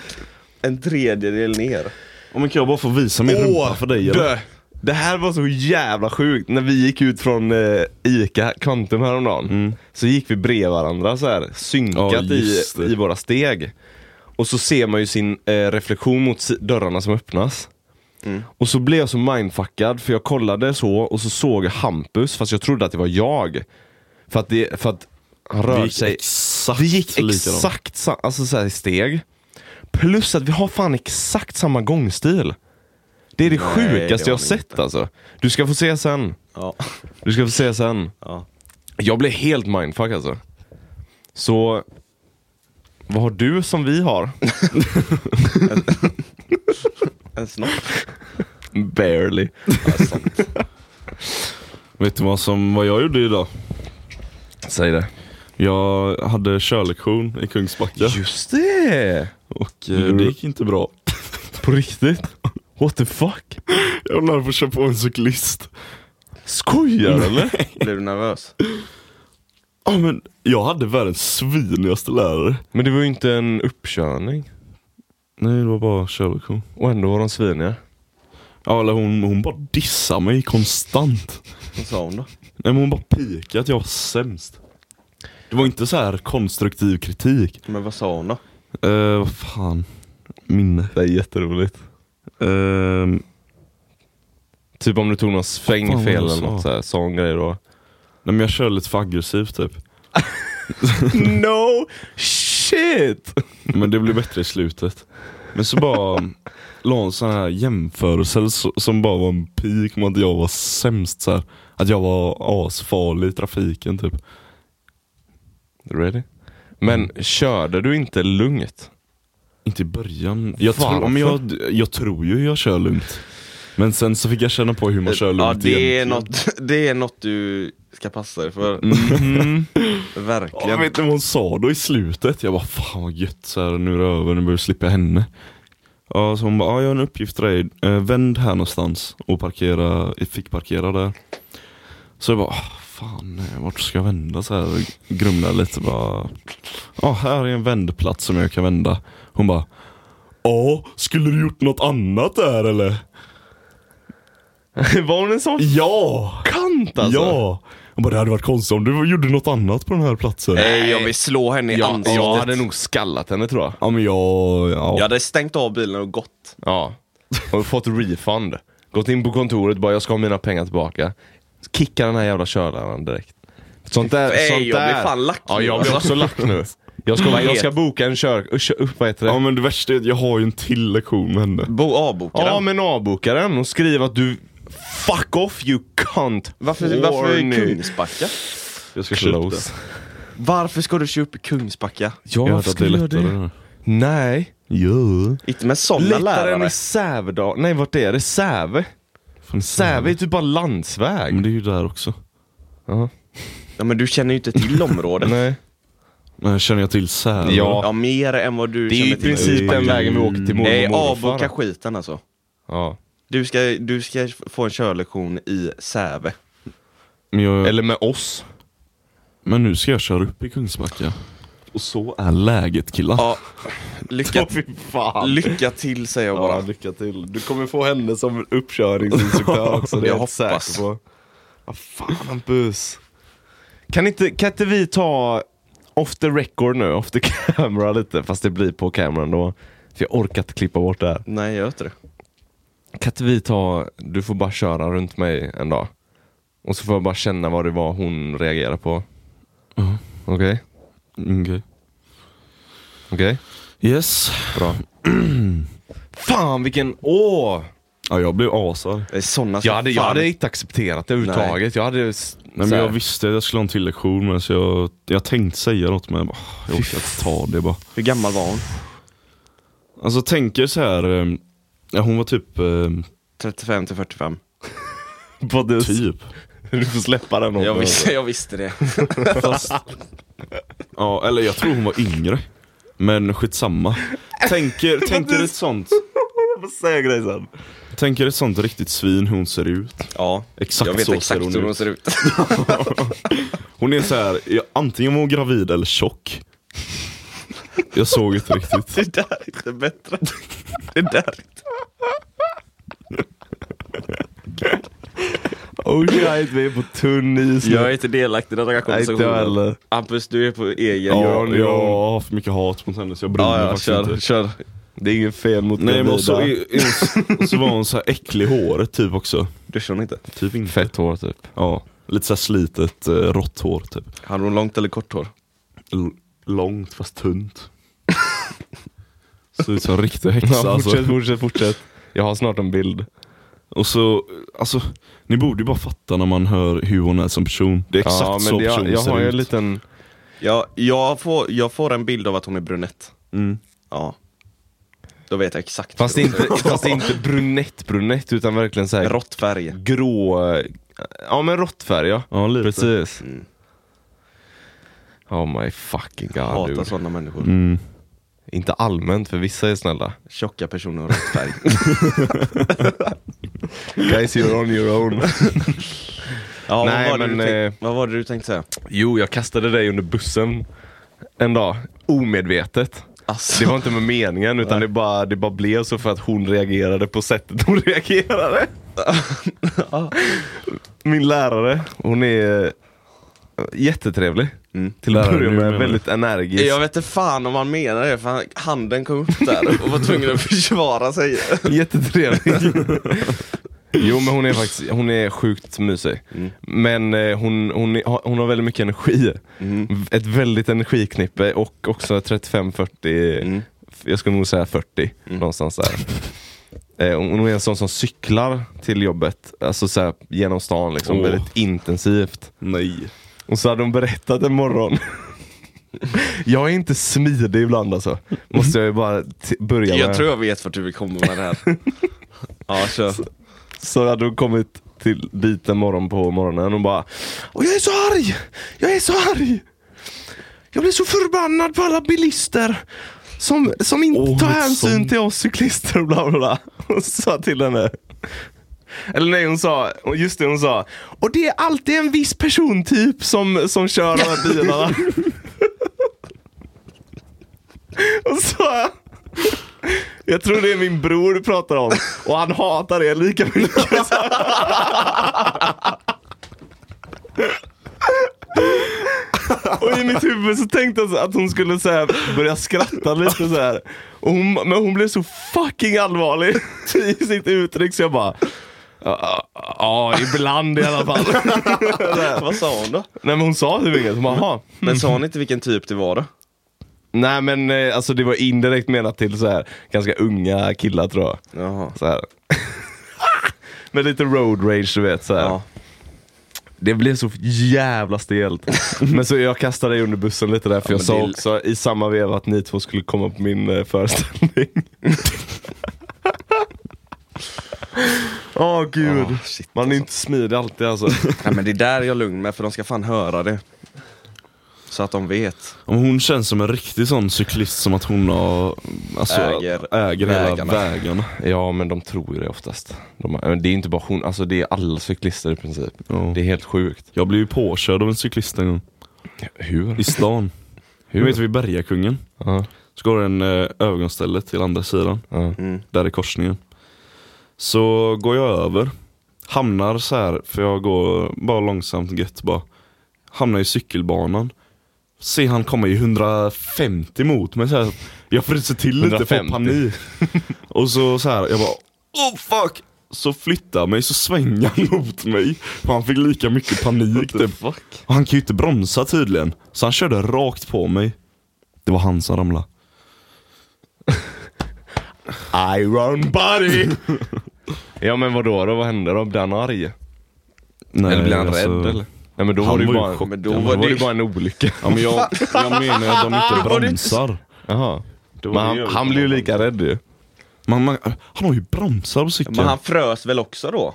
Speaker 3: en tredjedel ner.
Speaker 2: Oh, men kan jag bara få visa min rumpa för dig eller?
Speaker 1: dö. Det här var så jävla sjukt. När vi gick ut från eh, Ica Kvantum häromdagen
Speaker 2: Mm.
Speaker 1: så gick vi bredvid varandra så här synkat
Speaker 2: Ja,
Speaker 1: i, i våra steg. Och så ser man ju sin eh, reflektion mot dörrarna som öppnas.
Speaker 3: Mm.
Speaker 1: Och så blev jag så mindfuckad för jag kollade så och så såg jag Hampus fast jag trodde att det var jag. För att, det, för att han rörde sig
Speaker 2: exakt
Speaker 1: det gick exakt sa- alltså så här steg. Plus att vi har fan exakt samma gångstil. Det är det
Speaker 3: Nej,
Speaker 1: sjukaste
Speaker 3: det
Speaker 1: jag sett
Speaker 3: inte.
Speaker 1: alltså. Du ska få se sen.
Speaker 3: Ja.
Speaker 1: Du ska få se sen.
Speaker 3: ja.
Speaker 1: Jag blev helt mindfuck alltså. Så, vad har du som vi har?
Speaker 3: En snopp.
Speaker 1: Barely.
Speaker 3: Ja, sant.
Speaker 2: Vet du vad, som, vad jag gjorde idag?
Speaker 1: Säg det.
Speaker 2: Jag hade körlektion i Kungsbacka
Speaker 1: Just det!
Speaker 2: och eh, det gick inte bra.
Speaker 1: På riktigt? What the fuck?
Speaker 2: Jag nära på att köra på en cyklist.
Speaker 1: Skojar eller?
Speaker 3: Blev du nervös?
Speaker 2: Ja men jag hade världens svinigaste lärare.
Speaker 1: Men det var ju inte en uppkörning.
Speaker 2: Nej det var bara körlektion.
Speaker 1: Och ändå var de sviniga.
Speaker 2: Ja eller hon, hon bara dissade mig konstant.
Speaker 3: Vad sa hon då?
Speaker 2: Nej men hon bara pikade att jag var sämst. Det var inte så här konstruktiv kritik.
Speaker 3: Men vad sa hon då?
Speaker 2: Uh, vad fan. Minne.
Speaker 1: Det är jätteroligt.
Speaker 2: Ehm,
Speaker 1: Typ om du tog någon svängfel
Speaker 2: jag
Speaker 1: eller
Speaker 2: sa.
Speaker 1: något så här, sån grej då.
Speaker 2: nej men jag kör lite för aggressivt typ.
Speaker 1: no shit!
Speaker 2: Men det blev bättre i slutet. Men så bara la hon sån här jämförelse som bara var en pik mot att jag var sämst så här. Att jag var asfarlig i trafiken typ.
Speaker 1: Ready? Men
Speaker 2: Mm.
Speaker 1: körde du inte lugnt?
Speaker 2: Inte i början. Jag,
Speaker 1: Varför?
Speaker 2: tror, men jag, jag tror ju jag kör lugnt. Men sen så fick jag känna på hur man kör lugnt
Speaker 3: Ja det är, något, det är något du ska passa dig för.
Speaker 1: Mhm.
Speaker 3: Verkligen.
Speaker 2: jag vet inte vad hon sa då i slutet. Jag bara fan vad gött så här, nu är det över, nu börjar slippa henne. Ja, så hon bara, ja, jag har en uppgift till dig. Eh, vänd här någonstans och parkera, fick parkera där. Så jag bara, ah, fan eh, vart ska jag vända? Så här, grumlade lite bara. Ja, här är en vändplats som jag kan vända. Hon bara, ja, skulle du gjort något annat där eller?
Speaker 1: var hon en sån
Speaker 2: Ja!
Speaker 1: kant alltså?
Speaker 2: Ja! Jag bara, det hade varit konstigt om du gjorde något annat på den här platsen.
Speaker 3: Nej jag vill slå henne i
Speaker 1: Jag,
Speaker 3: ansiktet.
Speaker 1: jag hade nog skallat henne tror jag.
Speaker 2: Ja men jag, ja.
Speaker 3: Jag hade stängt av bilen och gått.
Speaker 1: Ja. Och fått refund. Gått in på kontoret bara, jag ska ha mina pengar tillbaka. Kicka den här jävla körläraren direkt. Sånt där,
Speaker 3: Nej,
Speaker 1: sånt
Speaker 3: jag
Speaker 1: där.
Speaker 3: blir fan lack
Speaker 1: Ja,
Speaker 3: nu,
Speaker 1: jag blir
Speaker 3: alltså.
Speaker 1: också lack nu. Jag ska,
Speaker 3: Vad
Speaker 1: jag ska boka en kör... Kör upp, vad heter det?
Speaker 2: Ja men det värsta är att jag har ju en till lektion med henne.
Speaker 3: Bo avboka
Speaker 1: Ja
Speaker 3: den.
Speaker 1: men avboka den och skriv att du Fuck off you cunt!
Speaker 3: Varför, varför
Speaker 1: Horny.
Speaker 3: Kungsbacka?
Speaker 2: Jag ska upp det.
Speaker 1: Close.
Speaker 3: Varför ska du köpa upp i Kungsbacka?
Speaker 2: Jag har hört att det är
Speaker 1: skulle jag
Speaker 2: lättare.
Speaker 1: Nej,
Speaker 2: Ja.
Speaker 3: Inte med sådana
Speaker 1: Lättare än
Speaker 3: lärare.
Speaker 1: i Sävedal. Nej, vart är det? Säve?
Speaker 2: Fan,
Speaker 1: Säve är typ bara landsväg.
Speaker 2: Men det är ju där också.
Speaker 1: Ja.
Speaker 3: Ja, men du känner ju inte till området.
Speaker 1: Nej.
Speaker 2: Men känner jag till Säve?
Speaker 1: Ja.
Speaker 3: Ja, mer än vad du
Speaker 1: Det är ju
Speaker 3: känner
Speaker 1: i
Speaker 3: till.
Speaker 1: princip den vägen vi åker till mormor
Speaker 3: Nej,
Speaker 1: och morfar.
Speaker 3: avboka skiten alltså.
Speaker 1: Ja.
Speaker 3: Du ska, du ska få en körlektion i Säve.
Speaker 2: Jag,
Speaker 1: Eller med oss.
Speaker 2: men nu ska jag köra upp i Kungsbacka. Och så är läget killar.
Speaker 3: Ja, lycka, lycka till säger jag bara.
Speaker 1: Ja, lycka till. Du kommer få henne som uppkörningsinstruktör också. Det är
Speaker 3: Jag
Speaker 1: jag säker
Speaker 3: hoppas.
Speaker 1: på. Vad fan Hampus. Kan inte, kan inte vi ta off the record nu, off the camera lite, fast det blir på kameran då. För jag orkar inte klippa bort det här.
Speaker 3: Nej, jag gör inte det.
Speaker 1: Kan inte vi ta, du får bara köra runt mig en dag. Och så får jag bara känna vad det var hon reagerade på.
Speaker 2: Ja.
Speaker 1: Okej?
Speaker 2: Okej.
Speaker 1: Okej?
Speaker 2: Yes.
Speaker 1: Bra. Fan vilken, åh!
Speaker 2: Ja, jag blev.
Speaker 3: Det är såna
Speaker 1: Jag hade, jag hade inte accepterat det överhuvudtaget. Jag hade... s-
Speaker 2: Nej, men
Speaker 1: här-
Speaker 2: jag visste att jag skulle ha en till lektion men så jag, jag tänkte säga något men jag, bara, jag orkar inte ta det bara.
Speaker 3: Hur gammal var hon?
Speaker 2: Alltså tänk er så här. eh, Ja, hon var typ, eh,
Speaker 3: 35 till 45.
Speaker 1: På det,
Speaker 2: typ.
Speaker 1: Du får släppa den
Speaker 3: Jag visste, jag visste det.
Speaker 2: Fast, ja, eller jag tror hon var yngre. Men skitsamma. Tänker, tänker ett sånt,
Speaker 1: Jag får säga grejer sen.
Speaker 2: tänker ett sånt riktigt svin hur hon ser ut.
Speaker 3: Ja,
Speaker 2: Exakt
Speaker 3: jag vet
Speaker 2: så
Speaker 3: exakt
Speaker 2: ser hon
Speaker 3: hur hon
Speaker 2: ut.
Speaker 3: ser ut.
Speaker 2: Hon är så här, antingen var hon gravid eller tjock. Jag såg inte riktigt.
Speaker 3: Det där är inte bättre. Det där är inte...
Speaker 1: Oh shit, vi är på tunn is.
Speaker 3: Jag är inte delaktig i den här
Speaker 1: Nej, inte jag
Speaker 3: konversationen. Hampus, du är på egen
Speaker 2: Ja,
Speaker 3: grund.
Speaker 2: jag har för mycket hat mot henne så jag bryr mig
Speaker 3: Ja,
Speaker 2: faktiskt
Speaker 3: kör,
Speaker 2: inte.
Speaker 3: kör.
Speaker 1: Det är inget fel mot
Speaker 2: Nej men så, så var hon så här äcklig i håret typ också.
Speaker 3: Duschar hon inte?
Speaker 2: Typ inte.
Speaker 1: Fett hår typ.
Speaker 2: Ja, lite så här slitet eh, rått hår typ.
Speaker 3: Hade hon långt eller kort hår?
Speaker 2: L- långt fast tunt. Ser ut som en riktig häxa
Speaker 1: Ja,
Speaker 2: alltså.
Speaker 1: fortsätt, fortsätt, fortsätt. Jag har snart en bild.
Speaker 2: Och så, alltså, ni borde ju bara fatta när man hör hur hon är som person. Det är exakt
Speaker 1: ja,
Speaker 2: så
Speaker 1: men jag,
Speaker 2: personen
Speaker 1: jag
Speaker 2: ser
Speaker 1: har
Speaker 2: ut.
Speaker 1: en liten...
Speaker 3: Ja, jag, får, jag får en bild av att hon är brunett.
Speaker 2: Mm.
Speaker 3: Ja. Då vet jag exakt.
Speaker 1: Fast inte, fast inte brunett brunett utan verkligen såhär
Speaker 3: Rått färg.
Speaker 1: grå... Ja men råttfärg ja.
Speaker 2: Ja, lite.
Speaker 1: Precis.
Speaker 3: Mm.
Speaker 1: Oh my fucking god
Speaker 3: Hatar
Speaker 1: dude.
Speaker 3: sådana människor.
Speaker 2: Mm.
Speaker 1: Inte allmänt för vissa är snälla.
Speaker 3: Tjocka personer och rått färg.
Speaker 1: Guys you're on your own.
Speaker 3: Ja,
Speaker 1: Nej,
Speaker 3: vad, var
Speaker 1: men,
Speaker 3: tänk-
Speaker 1: eh,
Speaker 3: vad var det du tänkte säga?
Speaker 1: Jo, jag kastade dig under bussen en dag. Omedvetet.
Speaker 3: Alltså,
Speaker 1: Det var inte med meningen utan det bara, det bara blev så för att hon reagerade på sättet hon reagerade. Min lärare, hon är jättetrevlig.
Speaker 3: Mm.
Speaker 1: Till att börja med, väldigt energisk.
Speaker 3: jag vet inte fan om han menar det, för han, handen kom upp där och var tvungen att försvara sig.
Speaker 1: Jättetrevlig. Jo men hon är faktiskt, hon är sjukt mysig.
Speaker 3: Mm.
Speaker 1: Men eh, hon, hon, är, hon har väldigt mycket energi.
Speaker 3: Mm.
Speaker 1: Ett väldigt energiknippe och också 35-40,
Speaker 3: Mm.
Speaker 1: jag skulle nog säga 40 någonstans där. Eh, hon är en sån som cyklar till jobbet, alltså så här, genom stan liksom,
Speaker 2: Åh.
Speaker 1: väldigt intensivt.
Speaker 2: Nej.
Speaker 1: Och så hade hon berättat en morgon Jag är inte smidig ibland alltså, måste jag ju bara börja med.
Speaker 3: Jag tror jag vet vart du vill komma med det här. Ja, kör.
Speaker 1: Så hade hon kommit till dit en morgon på morgonen och bara Och jag är så arg! Jag är så arg! Jag blir så förbannad på alla bilister som, som inte
Speaker 2: Åh,
Speaker 1: tar hänsyn
Speaker 2: sånt.
Speaker 1: till oss cyklister och bla bla bla. Och så sa till henne eller nej hon sa, just det hon sa Och det är alltid en viss persontyp som, som kör de här bilarna. och så jag tror det är min bror du pratar om och han hatar er lika mycket. och i mitt huvud så tänkte jag att hon skulle så här, börja skratta lite så här. Och hon, men hon blev så fucking allvarlig i sitt uttryck så jag bara Ja, ja, ibland i alla fall.
Speaker 3: Vad sa hon då?
Speaker 1: Nej men hon sa typ inget. Hon bara, "Jaha."
Speaker 3: Men sa hon inte vilken typ det var då?
Speaker 1: Nej men eh, alltså det var indirekt menat till så här ganska unga killar tror jag.
Speaker 3: Jaha.
Speaker 1: Så här. Med lite road rage du vet så här.
Speaker 3: Ja.
Speaker 1: Det blev så jävla stelt. Men så jag kastade dig under bussen lite där för
Speaker 3: Ja,
Speaker 1: jag
Speaker 3: men
Speaker 1: sa
Speaker 3: det
Speaker 1: också i samma veva att ni två skulle komma på min eh, föreställning. Åh gud.
Speaker 3: Ah, shit,
Speaker 1: Man är
Speaker 3: alltså.
Speaker 1: inte smidig alltid alltså.
Speaker 3: Nej men det där är jag lugn med för de ska fan höra det. Så att de vet.
Speaker 2: Om hon känns som en riktig sån cyklist som att hon har, alltså,
Speaker 3: Äger
Speaker 2: äger hela
Speaker 3: vägarna.
Speaker 1: Ja men de tror ju det oftast. De, det är inte bara hon, alltså det är alla cyklister i princip.
Speaker 2: Ja.
Speaker 1: Det är helt sjukt.
Speaker 2: Jag blev ju påkörd av en cyklist en gång,
Speaker 1: Hur?
Speaker 2: i stan.
Speaker 1: Hur?
Speaker 2: Du vet vid Bergakungen,
Speaker 1: Ja,
Speaker 2: så går det en eh, övergångsställe till andra sidan,
Speaker 1: ja.
Speaker 3: Mm.
Speaker 2: där i korsningen. Så går jag över, hamnar så här för jag går bara långsamt gött bara. Hamnar i cykelbanan. Se han komma i 150 mot mig så här. Jag fryser till lite, får
Speaker 1: 150.
Speaker 2: panik. Och så så här, jag bara oh fuck! Så flyttar mig, så svänger han mot mig. För han fick lika mycket panik typ. Och han kan ju inte bromsa tydligen. Så han körde rakt på mig. Det var han som ramlade.
Speaker 1: Iron body! ja men vadå då, vad hände då? Blev han arg?
Speaker 2: Nej,
Speaker 1: eller blev han
Speaker 2: alltså-
Speaker 1: rädd eller? Nej men då
Speaker 2: Han
Speaker 1: var det ju bara,
Speaker 2: chockad.
Speaker 1: men då var det
Speaker 3: var
Speaker 1: ju
Speaker 3: det-
Speaker 1: bara en olycka.
Speaker 2: Ja men jag, jag menar att de inte bromsar.
Speaker 1: Jaha. Men han, han blev ju lika rädd ju.
Speaker 2: Man, man, han har ju bromsar på cykeln.
Speaker 3: Men han frös väl också då?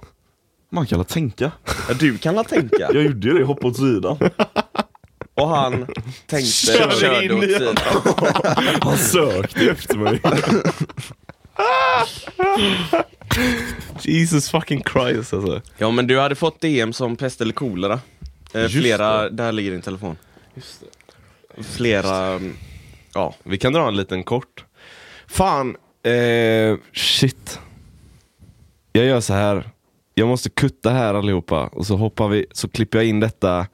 Speaker 2: Man kan väl tänka.
Speaker 3: Ja, du kan väl tänka?
Speaker 2: Jag gjorde ju det, hoppade åt sidan.
Speaker 3: Och han tänkte,
Speaker 1: Körde
Speaker 3: körde,
Speaker 1: in
Speaker 3: åt sidan.
Speaker 2: Han sökte efter mig.
Speaker 1: Jesus fucking Christ alltså.
Speaker 3: Ja men du hade fått DM som pest eller kolera. Eh,
Speaker 1: Just
Speaker 3: flera, där ligger din telefon. Flera, mm, ja.
Speaker 1: Vi kan dra en liten kort. Fan, eh, shit. Jag gör så här. Jag måste kutta här allihopa och så hoppar vi, så klipper jag in detta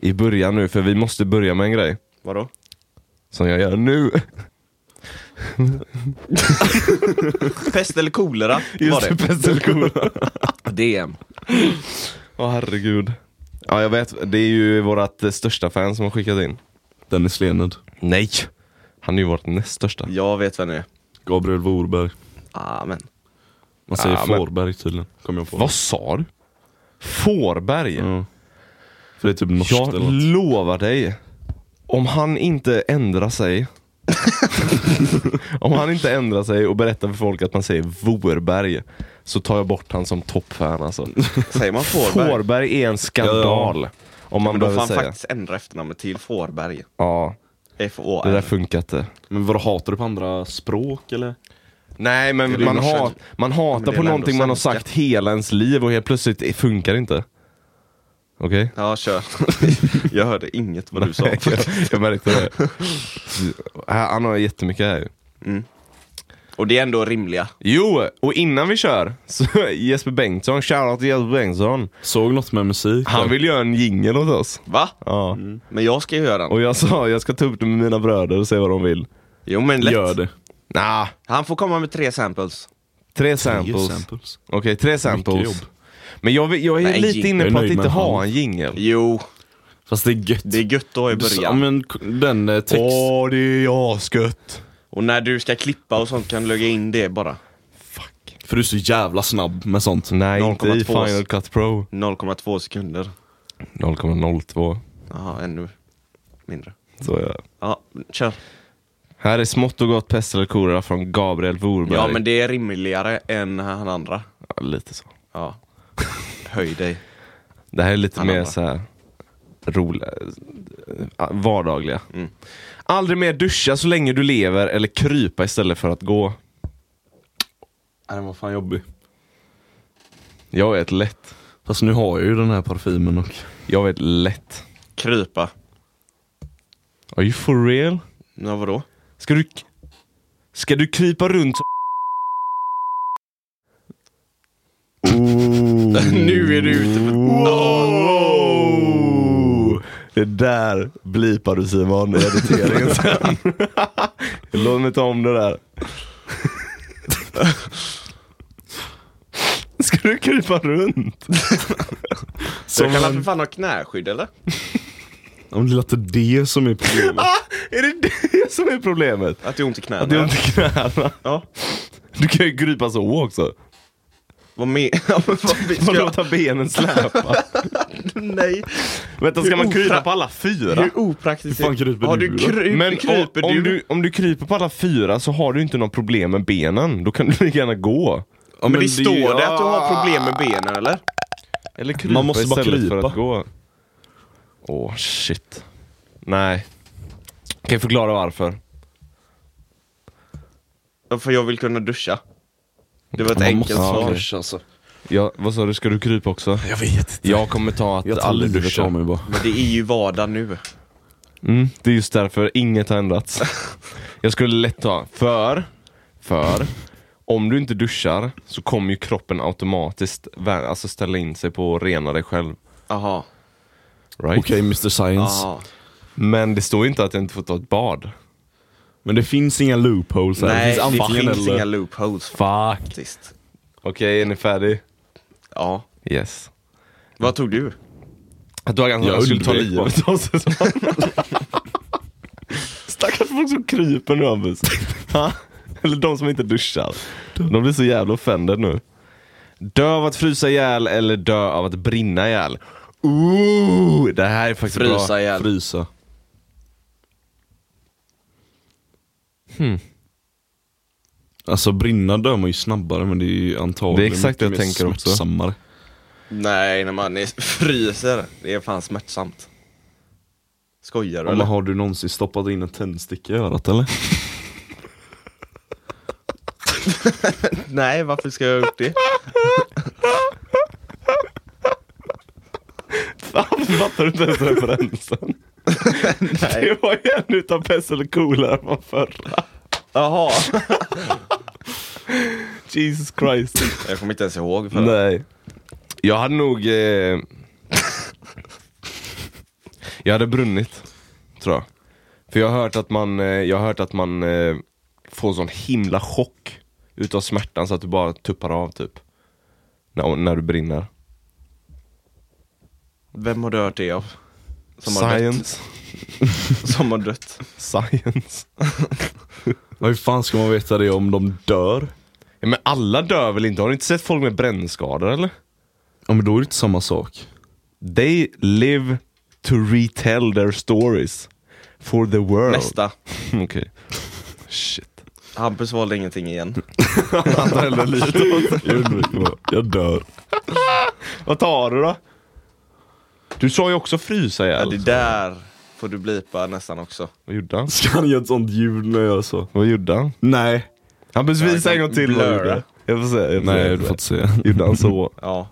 Speaker 1: i början nu för vi måste börja med en grej.
Speaker 3: Vadå?
Speaker 1: Som jag gör nu.
Speaker 3: Pest eller kolera var
Speaker 1: Just det,
Speaker 3: det.
Speaker 1: pest eller kolera.
Speaker 3: DM.
Speaker 1: Åh herregud. Ja jag vet, det är ju vårat eh, största fan som har skickat in.
Speaker 2: Dennis Lened.
Speaker 1: Nej! Han är ju vårt näst största.
Speaker 3: Jag vet vem det är.
Speaker 2: Gabriel Vorberg.
Speaker 3: Ah, men.
Speaker 2: Man säger
Speaker 1: Ja, men-
Speaker 2: Fårberg tydligen. Kom jag på.
Speaker 1: Vad sa du? Fårberg?
Speaker 2: Ja. För det är typ norskt
Speaker 1: Jag
Speaker 2: eller något.
Speaker 1: lovar dig. Om han inte ändrar sig. om han inte ändrar sig och berättar för folk att man säger Vorberg. Så tar jag bort han som toppfan alltså.
Speaker 3: Säger man Fårberg?
Speaker 1: Fårberg är en skandal. Om man
Speaker 3: Men då får han
Speaker 1: säga.
Speaker 3: faktiskt ändra efternamnet till Fårberg.
Speaker 1: Ja, det där
Speaker 3: F-O-R.
Speaker 1: funkar inte.
Speaker 2: Men vad hatar du på andra språk eller?
Speaker 1: Nej men
Speaker 3: Det
Speaker 1: man, hat, man
Speaker 3: men
Speaker 1: hatar
Speaker 3: det är
Speaker 1: på någonting man har sagt hela ens liv och helt plötsligt det funkar inte. Okej?
Speaker 3: Ja, kör. jag hörde inget vad du sa.
Speaker 1: jag, jag märkte det. Han har jättemycket här ju.
Speaker 3: Mm. Och det är ändå rimliga.
Speaker 1: Jo, och innan vi kör, så Jesper Bengtsson, shoutout till Jesper Bengtsson.
Speaker 2: Såg något med musik
Speaker 1: Han vill göra en jingel åt oss.
Speaker 3: Va?
Speaker 1: Ja.
Speaker 3: Men jag ska ju göra den.
Speaker 1: Och jag sa, jag ska ta upp det med mina bröder och se vad de vill.
Speaker 3: Jo men lätt.
Speaker 2: Gör det.
Speaker 1: Nah,
Speaker 3: Han får komma med tre samples.
Speaker 1: tre samples.
Speaker 2: samples.
Speaker 1: Okej, tre
Speaker 2: Mycket
Speaker 1: samples. Men jag, jag är
Speaker 3: Nej,
Speaker 1: lite inne på att inte ha
Speaker 2: han.
Speaker 1: en jingel.
Speaker 3: Jo,
Speaker 2: Fast det är gött.
Speaker 3: det är gött då i
Speaker 2: Du sa- Ja,
Speaker 3: början.
Speaker 2: men den eh, text...
Speaker 1: Åh, det är asgött.
Speaker 3: Och när du ska klippa och sånt kan du lägga in det bara.
Speaker 1: Fuck.
Speaker 2: För du är så jävla snabb med sånt.
Speaker 1: Nej, inte i
Speaker 3: 0,2.
Speaker 1: Final Cut Pro.
Speaker 3: 0,2 sekunder.
Speaker 1: 0,02.
Speaker 3: Jaha, ännu mindre.
Speaker 1: Så ja.
Speaker 3: Ja, kör.
Speaker 1: Här är smått och gott pest eller kolera från Gabriel Vorberg.
Speaker 3: Ja men det är rimligare än han andra.
Speaker 1: Ja, lite så.
Speaker 3: Ja. Höj dig.
Speaker 1: Det här är lite
Speaker 3: Han
Speaker 1: mer så här roliga, äh, vardagliga.
Speaker 3: Mm.
Speaker 1: Aldrig mer duscha så länge du lever eller krypa istället för att gå.
Speaker 2: Nej, den var fan jobbig.
Speaker 1: Jag vet lätt.
Speaker 2: Fast nu har jag ju den här parfymen och...
Speaker 1: Jag vet lätt.
Speaker 3: Krypa.
Speaker 1: Are you for real?
Speaker 3: Ja vadå?
Speaker 1: Ska du, ska du krypa runt som...
Speaker 3: nu är du ute på...
Speaker 1: Oh! Det där blipar du Simon i editeringen sen. Låt mig ta om det där. Ska du krypa runt?
Speaker 3: Så kan han för fan ha knäskydd eller?
Speaker 2: Om det låter det som är problemet.
Speaker 1: Ah, är det det som är problemet?
Speaker 3: Att det är ont i knäna?
Speaker 1: Att det är ont i knäna?
Speaker 3: Ja.
Speaker 1: Du kan ju krypa så också.
Speaker 3: Vad med... Ja, men vad vi
Speaker 1: Och
Speaker 3: ska...
Speaker 1: låta benen släpa.
Speaker 3: Nej.
Speaker 1: Vänta, ska man krypa på alla fyra?
Speaker 3: Hur opraktiskt
Speaker 2: Hur fan kryper
Speaker 3: Har
Speaker 2: du
Speaker 3: kryp,
Speaker 1: Men
Speaker 3: kryper
Speaker 1: om,
Speaker 3: du?
Speaker 1: om, du, om du kryper på alla fyra så har du inte något problem med benen. Då kan du lika gärna gå.
Speaker 2: Ja,
Speaker 3: men det
Speaker 2: är
Speaker 3: står
Speaker 2: ju-
Speaker 3: det att du har problem med benen eller?
Speaker 1: Eller krypa
Speaker 2: Man måste bara
Speaker 1: istället för
Speaker 2: krypa.
Speaker 1: att gå. Åh, shit. Nej. Kan jag förklara varför?
Speaker 3: Ja, För jag vill kunna duscha. Det var ett
Speaker 2: Man
Speaker 3: enkelt
Speaker 2: måste
Speaker 3: svar.
Speaker 2: duscha, alltså.
Speaker 1: Ja, vad sa du, ska du krypa också?
Speaker 2: Jag vet inte.
Speaker 1: Jag kommer ta att
Speaker 2: Jag tar
Speaker 1: aldrig
Speaker 2: livet
Speaker 1: duscha.
Speaker 2: av mig bara.
Speaker 3: Men det är ju vardag nu.
Speaker 1: Mm, det är just därför inget har ändrats. Jag skulle lätt ta, för, för, om du inte duschar så kommer ju kroppen automatiskt vä- alltså ställa in sig på att rena dig själv.
Speaker 3: Aha.
Speaker 1: Right?
Speaker 2: Okej Mr Science.
Speaker 3: Aha.
Speaker 1: Men det står ju inte att jag inte får ta ett bad.
Speaker 2: Men det finns inga loopholes här.
Speaker 3: Nej,
Speaker 2: det finns
Speaker 3: det finns
Speaker 2: eller.
Speaker 3: inga loopholes
Speaker 1: Fuck.
Speaker 3: faktiskt.
Speaker 1: Okej, är ni färdig?
Speaker 3: Ja.
Speaker 1: Yes.
Speaker 3: Vad tog du?
Speaker 1: Att du
Speaker 2: Jag
Speaker 1: jag skulle ta livet av sig. Stackars folk som kryper nu Hampus. Ha? Eller de som inte duschar. De blir så jävla offended nu. Dö av att frysa ihjäl eller dö av att brinna ihjäl? Ooh, det här är faktiskt bra.
Speaker 3: Frysa ihjäl.
Speaker 1: Hmm.
Speaker 2: Alltså brinna dör man ju snabbare men det är ju antagligen
Speaker 1: Det är exakt det jag
Speaker 2: mycket mer
Speaker 1: tänker också.
Speaker 2: smärtsammare.
Speaker 3: Nej, när man är, fryser. Det är fan smärtsamt. Skojar du
Speaker 2: Ja,
Speaker 3: eller?
Speaker 2: men har du någonsin stoppat in en tändsticka i örat eller?
Speaker 3: Nej, varför ska jag ha gjort det?
Speaker 1: Fan, fattar du inte ens referensen?
Speaker 3: Nej.
Speaker 1: Det var ju en utav Pest eller Coolare från förra.
Speaker 3: Jaha.
Speaker 1: Jesus Christ.
Speaker 3: Jag kommer inte ens ihåg. För
Speaker 1: Nej. Jag hade nog... Eh... jag hade brunnit, tror jag. För jag har hört att man, eh, jag har hört att man eh, får sån himla chock utav smärtan så att du bara tuppar av typ. När, när du brinner.
Speaker 3: Vem har du hört det av? Som har
Speaker 1: Science.
Speaker 3: dött. Som har dött.
Speaker 1: Science.
Speaker 2: Hur fan ska man veta det om de dör?
Speaker 1: Ja, men alla dör väl inte? Har du inte sett folk med brännskador eller?
Speaker 2: Ja men då är det inte samma sak.
Speaker 1: They live to retell their stories. For the world.
Speaker 3: Nästa.
Speaker 1: Okej. Shit.
Speaker 3: Hampus valde ingenting igen.
Speaker 1: Han livet av sig.
Speaker 2: Jag, undviker bara. jag dör.
Speaker 1: Vad tar du då? Du sa ju också frysa
Speaker 3: Ja,
Speaker 1: ihjäl.
Speaker 3: det där får du blipa nästan också.
Speaker 1: Vad gjorde han?
Speaker 2: Ska han göra ett sånt ljud när jag gör så?
Speaker 1: Vad gjorde han?
Speaker 2: Nej.
Speaker 1: Han
Speaker 3: Jag
Speaker 1: visa en gång till vad han gjorde. Jag får se. Jag får
Speaker 2: Nej
Speaker 1: se.
Speaker 2: du får inte se.
Speaker 1: Gjorde han så?
Speaker 3: Ja.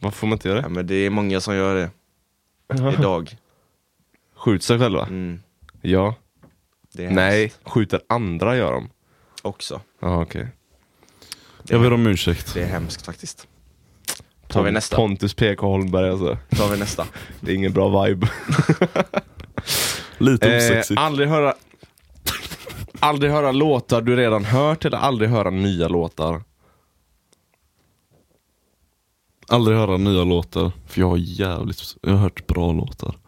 Speaker 1: Varför får man inte göra
Speaker 3: ja,
Speaker 1: det?
Speaker 3: men det är många som gör det idag.
Speaker 1: Skjuter sig själva?
Speaker 3: Mm.
Speaker 1: Ja.
Speaker 3: Det är
Speaker 1: Nej,
Speaker 3: hemskt
Speaker 1: skjuter andra gör de.
Speaker 3: också.
Speaker 1: Ja okej.
Speaker 2: Jag ber om ursäkt.
Speaker 3: Det är hemskt faktiskt. Tar vi nästa?
Speaker 1: Pontus PK Holmberg alltså.
Speaker 3: Tar vi nästa.
Speaker 1: Det är ingen bra vibe.
Speaker 2: Lite
Speaker 1: Eh,
Speaker 2: osexigt.
Speaker 1: aldrig höra Aldrig höra låtar du redan hört eller aldrig höra nya låtar.
Speaker 2: Aldrig höra nya låtar. För jag har jävligt, jag har hört bra låtar.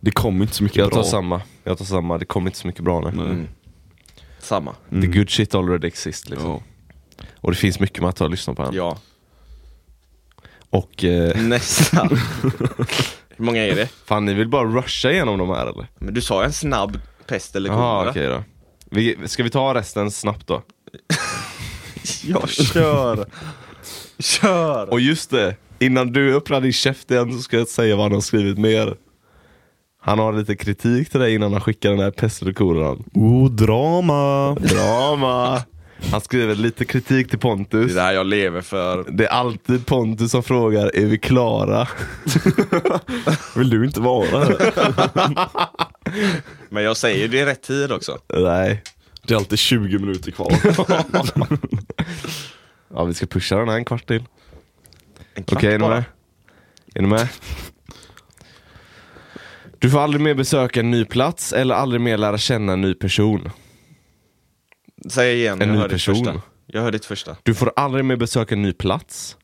Speaker 2: Det kom inte så mycket
Speaker 1: Jag
Speaker 2: bra.
Speaker 1: tar samma. Jag tar samma. Det kommer inte så mycket bra nu.
Speaker 2: Nej.
Speaker 3: Mm. Samma.
Speaker 1: The good shit already exists liksom.
Speaker 2: Ja.
Speaker 1: Och det finns mycket man tar och lyssna på än.
Speaker 3: Ja.
Speaker 1: Och eh,
Speaker 3: Nästa. Hur många är det?
Speaker 1: fan ni vill bara rusha igenom de här eller?
Speaker 3: Men du sa en snabb pest eller
Speaker 1: Jaha
Speaker 3: kolera.
Speaker 1: okej då. Vi, ska vi ta resten snabbt då?
Speaker 3: Ja, kör! Kör!
Speaker 1: Och just det, innan du öppnar din käft igen så ska jag säga vad han har skrivit mer. Han har lite kritik till dig innan han skickar den här pest eller koleran.
Speaker 2: Oh, drama!
Speaker 1: Drama! Han skriver lite kritik till
Speaker 3: Det
Speaker 1: Pontus.
Speaker 3: är det här jag lever för.
Speaker 1: Det är alltid Pontus som frågar, är vi klara?
Speaker 2: Vill du inte vara här?
Speaker 3: Men jag säger det i rätt tid också.
Speaker 1: Nej.
Speaker 2: Det är alltid 20 minuter kvar.
Speaker 1: Ja vi ska pusha den här en kvart till.
Speaker 3: En kvart
Speaker 1: Okej, är ni med? Är ni med? Du får aldrig mer besöka en ny plats eller aldrig mer lära känna en ny person.
Speaker 3: Säg igen,
Speaker 1: En
Speaker 3: jag
Speaker 1: ny
Speaker 3: hör ditt
Speaker 1: person.
Speaker 3: första. Jag hör ditt första.
Speaker 1: Du får aldrig mer besöka en ny plats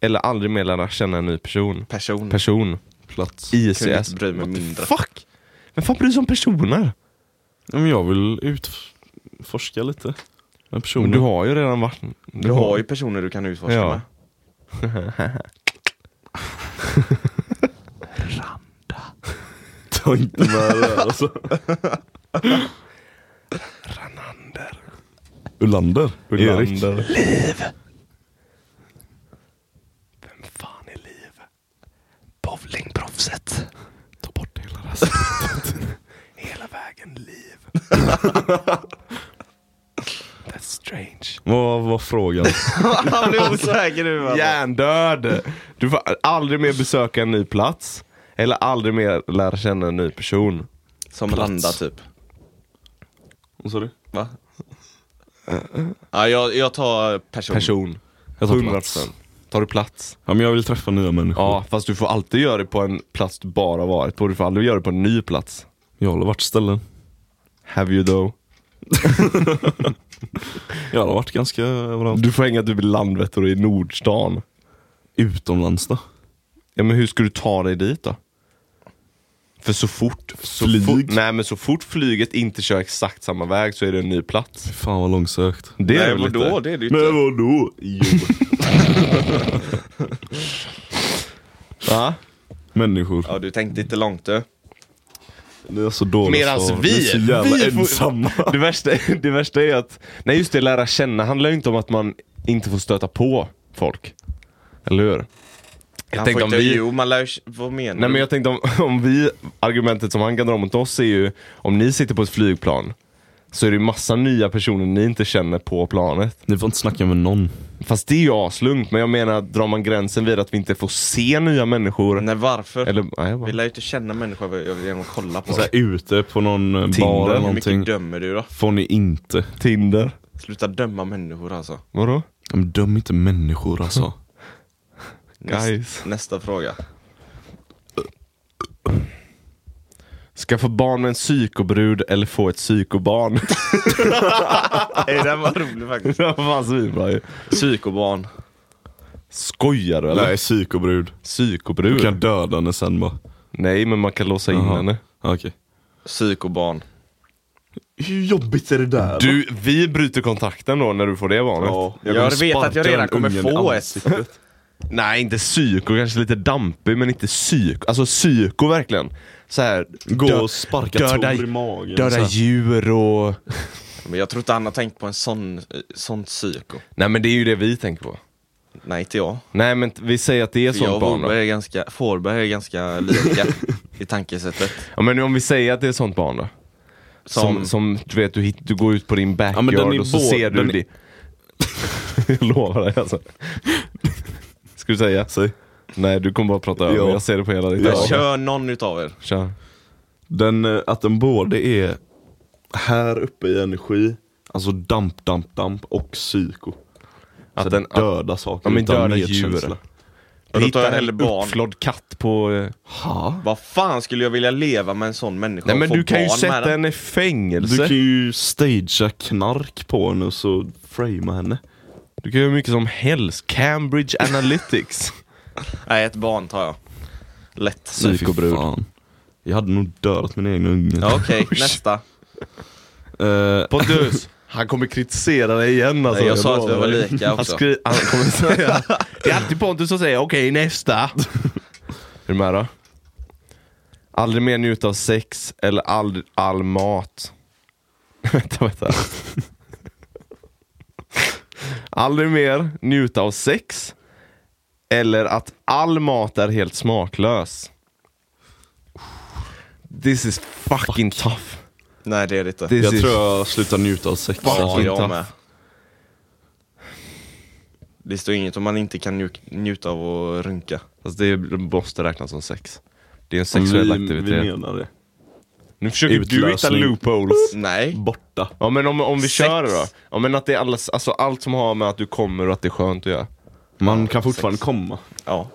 Speaker 1: eller aldrig mer lära känna en ny person.
Speaker 3: Person.
Speaker 1: Person.
Speaker 2: Plats.
Speaker 3: Kunde
Speaker 1: ICS.
Speaker 3: inte bry mig mindre.
Speaker 1: Fuck! Vem fan bryr sig om personer?
Speaker 2: Men jag vill utforska lite. En person.
Speaker 1: Men du har ju redan varit...
Speaker 3: Du har ju personer du kan utforska
Speaker 1: Ja.
Speaker 3: med.
Speaker 2: har inte med det alltså.
Speaker 1: Ranander.
Speaker 2: Ullander? Erik?
Speaker 1: Liv. Vem fan är Liv? Bowlingproffset.
Speaker 2: Ta bort hela det här.
Speaker 1: Hela vägen Liv. That's strange.
Speaker 2: Vad var frågan?
Speaker 3: Han blir osäker nu alltså.
Speaker 1: Hjärndöd. Du får aldrig mer besöka en ny plats. Eller aldrig mer lära känna en ny person.
Speaker 3: Som
Speaker 2: Plats.
Speaker 3: landar typ.
Speaker 2: Vad sa du?
Speaker 3: Va? Ja, jag, jag tar person.
Speaker 1: Person.
Speaker 2: Jag tar
Speaker 1: 100%.
Speaker 2: plats.
Speaker 1: Tar du plats?
Speaker 2: Ja men jag vill träffa nya människor.
Speaker 1: Ja, fast du får alltid göra det på en plats du bara varit på. Du får aldrig göra det på en ny plats.
Speaker 2: Jag har varit ställen.
Speaker 1: Have you though?
Speaker 2: Jag har varit ganska överallt.
Speaker 1: Du får hänga typ i Landvetter och i Nordstan.
Speaker 2: Utomlands då?
Speaker 1: Ja men hur ska du ta dig dit då? För så fort, så
Speaker 2: Flyg?
Speaker 1: fort, nej men så fort flyget inte kör exakt samma väg så är det en ny plats.
Speaker 2: Fan vad långsökt.
Speaker 1: Det är
Speaker 3: Nej
Speaker 1: väl
Speaker 3: vadå,
Speaker 1: lite.
Speaker 3: det är det inte.
Speaker 2: vadå? Jo.
Speaker 1: Va?
Speaker 2: Människor.
Speaker 3: Ja du tänkte inte långt du.
Speaker 2: Det är så dåligt
Speaker 1: Medans
Speaker 2: svar.
Speaker 1: vi,
Speaker 2: Vi är så jävla
Speaker 1: vi får-
Speaker 2: ensamma.
Speaker 1: Det värsta, det värsta är att, nej just det, lära känna handlar ju inte om att man inte får stöta på folk. Eller hur? Jag
Speaker 3: Han
Speaker 1: tänkte
Speaker 3: får inte,
Speaker 1: vi,
Speaker 3: Jo man lär vad menar
Speaker 1: nej
Speaker 3: du?
Speaker 1: men jag tänkte om, om vi, argumentet som han kan dra mot oss är ju, om ni sitter på ett flygplan, så är det ju massa nya personer ni inte känner på planet.
Speaker 2: Ni får inte snacka med någon.
Speaker 1: Fast det är ju aslugnt, men jag menar, drar man gränsen vid att vi inte får se nya människor?
Speaker 3: Nej varför?
Speaker 1: Eller, nej, jag bara,
Speaker 3: Vi lär ju inte känna människor genom att kolla på
Speaker 2: Så här, ute på någon
Speaker 1: Tinder.
Speaker 2: bar eller
Speaker 3: Hur
Speaker 2: någonting.
Speaker 3: mycket dömer du då?
Speaker 2: Får ni inte.
Speaker 1: Tinder?
Speaker 3: Sluta döma människor alltså.
Speaker 1: Vadå?
Speaker 2: Men döm inte människor alltså.
Speaker 1: Guys.
Speaker 3: Nästa fråga.
Speaker 1: Skaffa barn med en psykobrud eller få ett psykobarn?
Speaker 3: Nej den var rolig faktiskt.
Speaker 1: det var fan svinbra ju.
Speaker 3: Psykobarn.
Speaker 1: Skojar du eller?
Speaker 2: Nej, psykobrud.
Speaker 1: Psykobrud?
Speaker 2: Du kan döda henne sen bara.
Speaker 1: Nej men man kan låsa in
Speaker 2: Jaha.
Speaker 1: henne.
Speaker 2: Ja, Okej.
Speaker 3: Psykobarn.
Speaker 2: Hur jobbigt är det där?
Speaker 1: Du, vi bryter kontakten då när du får det barnet.
Speaker 2: Ja,
Speaker 3: Jag vet att jag redan
Speaker 2: den
Speaker 3: kommer få ett.
Speaker 1: Nej inte psyko, kanske lite dampig men inte psyko. Alltså psyko verkligen. Så här,
Speaker 2: Gå
Speaker 1: dö-
Speaker 2: och sparka
Speaker 1: döda-
Speaker 2: Tor i magen.
Speaker 1: döda djur och...
Speaker 3: Men jag tror inte han har tänkt på en sån, eh, sån psyko.
Speaker 1: Nej men det är ju det vi tänker på.
Speaker 3: Nej inte jag.
Speaker 1: Nej men vi säger att det är
Speaker 3: För jag
Speaker 1: sånt
Speaker 3: och
Speaker 1: barn då.
Speaker 3: Forberg är ganska, Forberg är ganska lika i tankesättet.
Speaker 1: Ja men om vi säger att det är sånt barn då. Som,
Speaker 3: Som,
Speaker 1: som du vet, du, hit, du går ut på din backyard
Speaker 2: men den är
Speaker 1: och så ser du
Speaker 2: är-
Speaker 1: det. jag lovar dig alltså. Ska du säga?
Speaker 2: Säg.
Speaker 1: Nej du kommer bara prata över
Speaker 2: Ja.
Speaker 1: jag ser det på hela ditt öga.
Speaker 3: kör någon utav er.
Speaker 1: Kör.
Speaker 2: Den, eh, att den både är här uppe i energi, alltså damp, damp, damp och psyko.
Speaker 1: Att
Speaker 2: så
Speaker 1: den-
Speaker 2: döda saker
Speaker 1: Ja
Speaker 2: utan
Speaker 1: döda
Speaker 2: medkänsla.
Speaker 1: djur.
Speaker 3: Ja,
Speaker 1: hittar en
Speaker 3: barn.
Speaker 1: uppflådd katt på... eh,
Speaker 2: Ha?
Speaker 3: Vad fan skulle jag vilja leva med en sån människa
Speaker 1: Nej men du kan ju sätta
Speaker 3: den?
Speaker 1: henne i fängelse.
Speaker 2: Du kan ju stagea knark på henne och så framea henne.
Speaker 1: Du kan göra mycket som helst. Cambridge Analytics.
Speaker 3: Nej ett barn tar jag. Lätt.
Speaker 1: Psykobrud.
Speaker 2: Jag hade nog dödat min egen unge.
Speaker 3: Ja, Okej, nästa.
Speaker 2: Eh,
Speaker 1: Pontus, han kommer kritisera dig igen alltså.
Speaker 3: Nej, jag sa att vi
Speaker 1: lovar
Speaker 3: var
Speaker 1: dig.
Speaker 3: lika
Speaker 1: Han,
Speaker 3: också.
Speaker 1: skri- han kommer säga, det är alltid Pontus som säger okej nästa. Är du med då? Aldrig mer njuta av sex eller aldrig all mat. vänta, vänta. Aldrig mer njuta av sex eller att all mat är helt smaklös. This is fucking tough.
Speaker 3: Nej det är det inte.
Speaker 1: This
Speaker 2: jag
Speaker 1: is
Speaker 2: tror jag slutar njuta av sex.
Speaker 3: Ja, jag
Speaker 1: tough.
Speaker 3: med. Det står inget om man inte kan nju- njuta av att runka.
Speaker 1: Fast det måste räknas som sex. Det är en sexuell
Speaker 2: vi,
Speaker 1: aktivitet.
Speaker 2: vi menar det.
Speaker 1: Nu försöker du hitta
Speaker 2: Utlösning.
Speaker 1: loopholes.
Speaker 3: Nej.
Speaker 2: Borta.
Speaker 1: Ja men om, om vi
Speaker 3: Sex.
Speaker 1: kör då. Ja, men att det är allas, alltså allt som har med att du kommer och att det är skönt att göra.
Speaker 2: Man
Speaker 3: Ja,
Speaker 2: kan fortfarande
Speaker 3: sex.
Speaker 2: komma.
Speaker 3: Ja.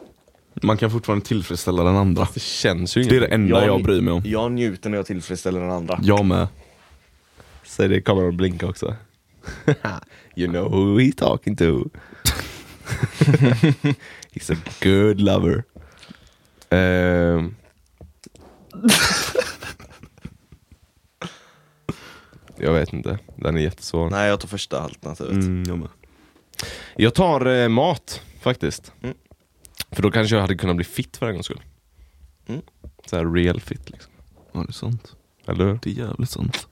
Speaker 2: Man kan fortfarande tillfredsställa den andra.
Speaker 1: Det känns ju
Speaker 2: Det är det enda jag bryr mig om.
Speaker 3: Jag njuter när jag tillfredsställer den andra.
Speaker 2: Jag med.
Speaker 1: Säg det i kameran och blinka också. you know who he talking to. He's a good lover. Ehm. Jag vet inte, den är jättesvår.
Speaker 3: Nej jag tar första alternativet.
Speaker 2: Mm, jag med.
Speaker 1: Jag tar eh, mat faktiskt.
Speaker 3: Mm.
Speaker 1: För då kanske jag hade kunnat bli fit för en gångs skull.
Speaker 3: Mm.
Speaker 1: Så här real fit liksom.
Speaker 2: jävligt sant.
Speaker 1: Eller hur?
Speaker 2: Det är jävligt sant.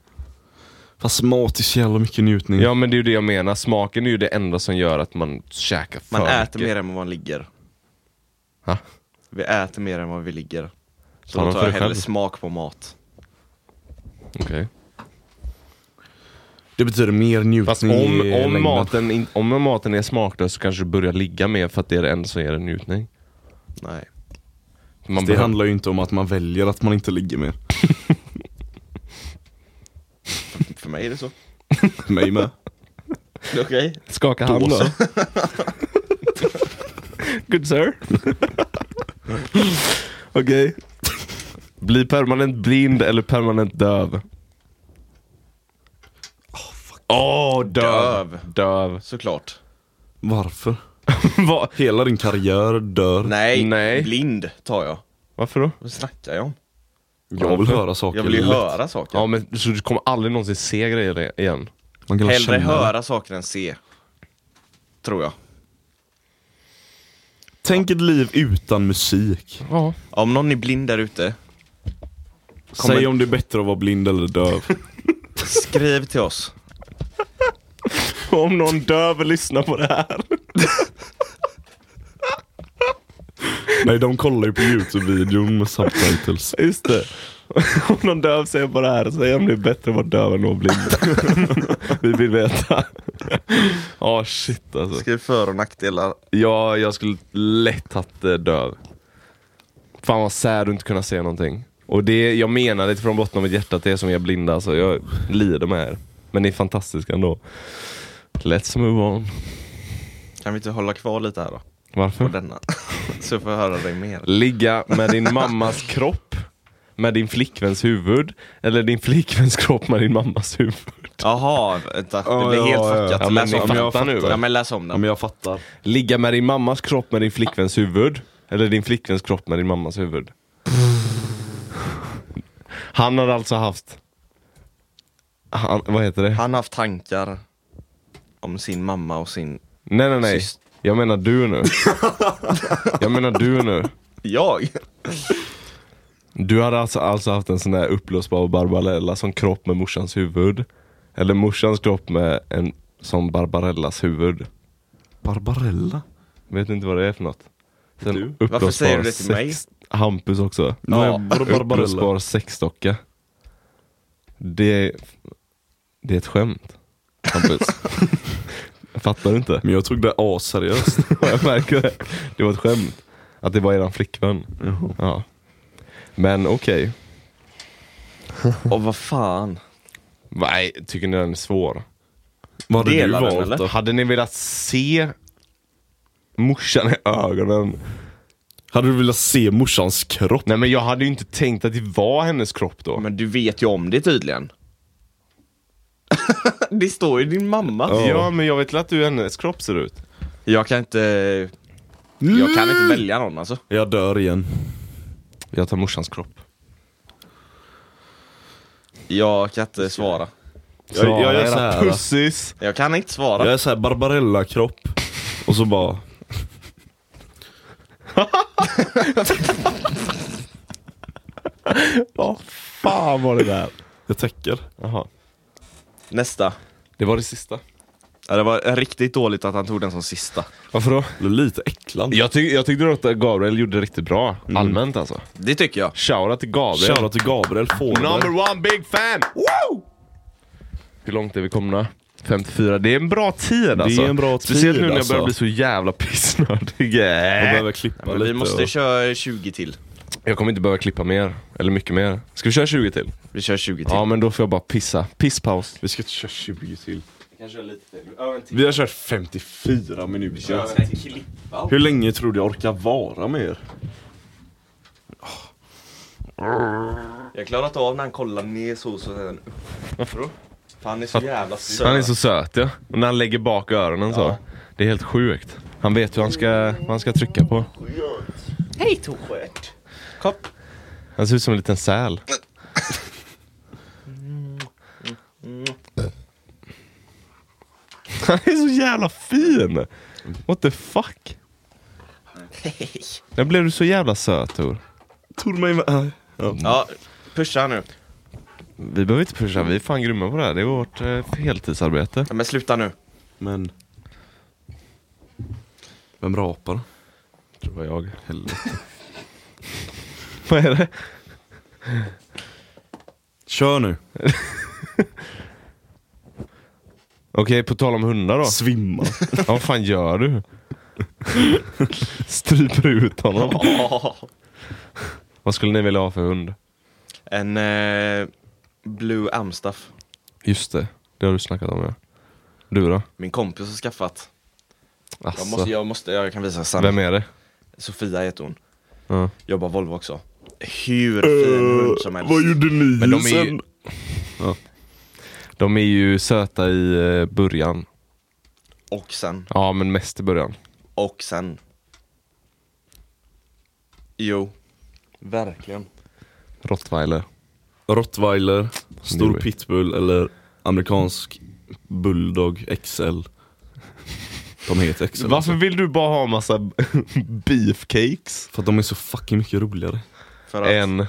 Speaker 2: Fast mat är så jävla mycket njutning.
Speaker 1: Ja men det är ju det jag menar, smaken är ju det enda som gör att man käkar för
Speaker 3: Man äter
Speaker 1: mycket.
Speaker 3: mer än vad man ligger.
Speaker 1: Ha?
Speaker 3: Vi äter mer än vad vi ligger. Så
Speaker 1: Tala
Speaker 3: då tar jag hellre
Speaker 1: själv.
Speaker 3: smak på mat.
Speaker 1: Okej.
Speaker 2: Det betyder mer njutning
Speaker 1: Fast om,
Speaker 2: i
Speaker 1: om, maten, om maten är smaklös så kanske du börjar ligga mer för att det är det enda som ger en njutning.
Speaker 3: Nej.
Speaker 1: Man
Speaker 2: Det
Speaker 1: behöver-
Speaker 2: handlar ju inte om att man väljer att man inte ligger mer.
Speaker 3: För mig är det så.
Speaker 2: Mig med.
Speaker 3: Okej.
Speaker 1: Skaka hand då. Good sir. Okej. Bli permanent blind eller permanent döv? Åh, döv.
Speaker 3: Döv.
Speaker 1: Döv.
Speaker 3: Såklart.
Speaker 2: Varför?
Speaker 1: Va?
Speaker 2: Hela din karriär dör.
Speaker 3: Nej,
Speaker 1: Nej.
Speaker 3: blind tar jag.
Speaker 1: Varför då?
Speaker 3: Vad snackar jag om?
Speaker 2: Jag vill höra saker
Speaker 3: Jag vill ju
Speaker 2: lätt.
Speaker 3: höra saker.
Speaker 1: Ja men så du kommer aldrig någonsin se grejer igen?
Speaker 2: Man kan
Speaker 3: Hellre
Speaker 2: känna det.
Speaker 3: höra saker än se. Tror jag.
Speaker 2: Tänk ett liv utan musik.
Speaker 1: Ja.
Speaker 3: Om någon är blind där ute,
Speaker 2: Säg om det är bättre att vara blind eller döv.
Speaker 3: skriv till oss.
Speaker 1: Om någon döv lyssnar på det här.
Speaker 2: Nej, de kollar ju på Youtube-videon med subtitles.
Speaker 1: Just det. Om någon döv säger på det här, säg om det är bättre att vara döv än att vara blind. Vi vill veta. Ja shit alltså.
Speaker 3: Skriv för och nackdelar.
Speaker 1: Ja, jag skulle lätt haft eh, döv. Fan vad sad att inte kunna se någonting. Och det, jag menar det från botten av mitt hjärta att det är som är blinda, alltså. jag lider med er. Men ni är fantastiska ändå. Let's move on.
Speaker 3: Kan vi inte hålla kvar lite här då? På
Speaker 1: Varför?
Speaker 3: denna. Så får jag höra dig mer.
Speaker 1: Ligga med din mammas kropp, med din flickväns huvud, eller din flickväns kropp med din mammas huvud.
Speaker 3: Jaha, vänta. Det
Speaker 2: Ja,
Speaker 3: blir helt
Speaker 2: ja.
Speaker 3: fuckat.
Speaker 1: Ja, men
Speaker 3: läs om
Speaker 1: fattar
Speaker 3: den.
Speaker 1: nu?
Speaker 3: Ja men läs om den.
Speaker 2: men jag fattar.
Speaker 1: Ligga med din mammas kropp med din flickväns huvud, eller din flickväns kropp med din mammas huvud. Han har alltså haft... Han, vad heter det?
Speaker 3: Han har haft tankar om sin mamma och sin...
Speaker 1: Nej nej nej, jag menar du nu. Jag menar du nu.
Speaker 3: Jag?
Speaker 1: Du hade alltså, alltså haft en sån där uppblåsbar Barbarella som kropp med morsans huvud. Eller morsans kropp med en som Barbarellas huvud.
Speaker 2: Barbarella?
Speaker 1: Vet inte vad det är för något. Sen
Speaker 2: Du?
Speaker 3: Varför säger du det till mig?
Speaker 1: sex- Hampus också.
Speaker 2: Ja?
Speaker 1: Uppblåsbar sexdocka. Det, det är ett skämt. Hampus. Fattar du inte?
Speaker 2: Men jag tog det asseriöst.
Speaker 1: jag märker det. Det var ett skämt. Att det var eran flickvän. Ja. Men okej.
Speaker 3: Och vad fan.
Speaker 1: Nej, tycker ni den är svår?
Speaker 2: Vad hade du
Speaker 3: Delar den,
Speaker 2: valt
Speaker 3: eller?
Speaker 2: då?
Speaker 1: Hade ni velat se morsan i ögonen?
Speaker 2: Hade du velat se morsans kropp?
Speaker 1: Nej men jag hade ju inte tänkt att det var hennes kropp då.
Speaker 3: Men du vet ju om det tydligen. Det står ju din mamma.
Speaker 1: Ja. men jag vet att du hennes kropp ser ut.
Speaker 3: Jag kan inte... Jag kan inte välja någon alltså.
Speaker 2: Jag dör igen.
Speaker 1: Jag tar morsans kropp.
Speaker 3: Jag kan inte svara.
Speaker 2: Jag- jag gör
Speaker 1: Svara
Speaker 2: så
Speaker 1: era
Speaker 2: här, va?
Speaker 1: Pussis.
Speaker 3: Jag kan inte svara.
Speaker 2: Jag är såhär Barbarella-kropp. Och så bara...
Speaker 1: Vad fan var det där?
Speaker 2: Jag täcker.
Speaker 1: Jaha.
Speaker 3: Nästa.
Speaker 1: Det var det sista.
Speaker 3: Ja, det var riktigt dåligt att han tog den som sista.
Speaker 1: Varför då?
Speaker 2: Det är lite äcklande.
Speaker 1: Jag, tyck, jag tyckte att Gabriel gjorde det riktigt bra. Allmänt alltså.
Speaker 3: Det tycker jag.
Speaker 1: Shoutout till Gabriel.
Speaker 2: Shoutout till Gabriel Fårberg.
Speaker 1: Number one big fan! Woo! Hur långt är vi komna? 54, det är en bra tid alltså.
Speaker 2: en bra
Speaker 1: Speciellt
Speaker 2: tid,
Speaker 1: nu när jag
Speaker 2: alltså.
Speaker 1: börjar bli så jävla pissnödig.
Speaker 2: Jag behöver klippa
Speaker 3: Men
Speaker 2: lite.
Speaker 3: vi måste
Speaker 2: och...
Speaker 3: köra 20 till.
Speaker 1: Jag kommer inte behöva klippa mer, eller mycket mer. Ska vi köra 20 till?
Speaker 3: Vi kör 20 till.
Speaker 1: Ja men då får jag bara pissa. Pisspaus.
Speaker 2: Vi ska inte köra 20 till.
Speaker 3: kan köra lite till. En.
Speaker 2: Vi har kört 54 minuter.
Speaker 3: klippa.
Speaker 2: Hur länge tror du jag orkar vara med er?
Speaker 3: Jag har klarat av när han kollar ner så och så sen upp.
Speaker 1: Varför då?
Speaker 3: För han är så jävla söt.
Speaker 1: Han är så söt ja. Och när han lägger bak öronen så.
Speaker 3: Ja.
Speaker 1: Det är helt sjukt. Han vet hur han ska, vad han ska trycka på.
Speaker 3: Hej Torsköt! Kopp.
Speaker 1: Han ser ut som en liten säl. Han är så jävla fin! What the fuck? När blev du så jävla söt Tor?
Speaker 2: Tror mig med... Ja.
Speaker 3: Ja, Pusha nu.
Speaker 1: Vi behöver inte pusha, vi är fan grymma på det här. Det är vårt eh, heltidsarbete.
Speaker 3: Ja, men sluta nu.
Speaker 2: Men... Vem rapar?
Speaker 1: Det var jag.
Speaker 2: Helvete.
Speaker 1: Vad är det?
Speaker 2: Kör nu.
Speaker 1: Okej, på tal om hundar då.
Speaker 2: Svimma.
Speaker 1: Ja, vad fan gör du? Stryper ut honom. Vad skulle ni vilja ha för hund?
Speaker 3: En eh, Blue Amstaff.
Speaker 1: Just det, det har du snackat om ja. Du då?
Speaker 3: Min kompis har skaffat. Jag, måste, jag, måste, jag kan visa sen.
Speaker 1: Vem är det?
Speaker 3: Sofia heter hon.
Speaker 1: Ja.
Speaker 3: Jobbar Volvo också. Hur fin hund som helst.
Speaker 2: Vad gjorde ni
Speaker 1: Men de är ju-
Speaker 2: sen?
Speaker 1: De är ju söta i eh, början.
Speaker 3: Och sen.
Speaker 1: Ja, men mest i början.
Speaker 3: Och sen. Jo. Verkligen.
Speaker 1: Rottweiler.
Speaker 2: Rottweiler, stor pitbull eller amerikansk bulldog XL. De heter XL.
Speaker 1: Varför
Speaker 2: alltså.
Speaker 1: vill du bara ha massa beefcakes?
Speaker 2: För att de är så fucking mycket roligare.
Speaker 3: För att,
Speaker 1: Än...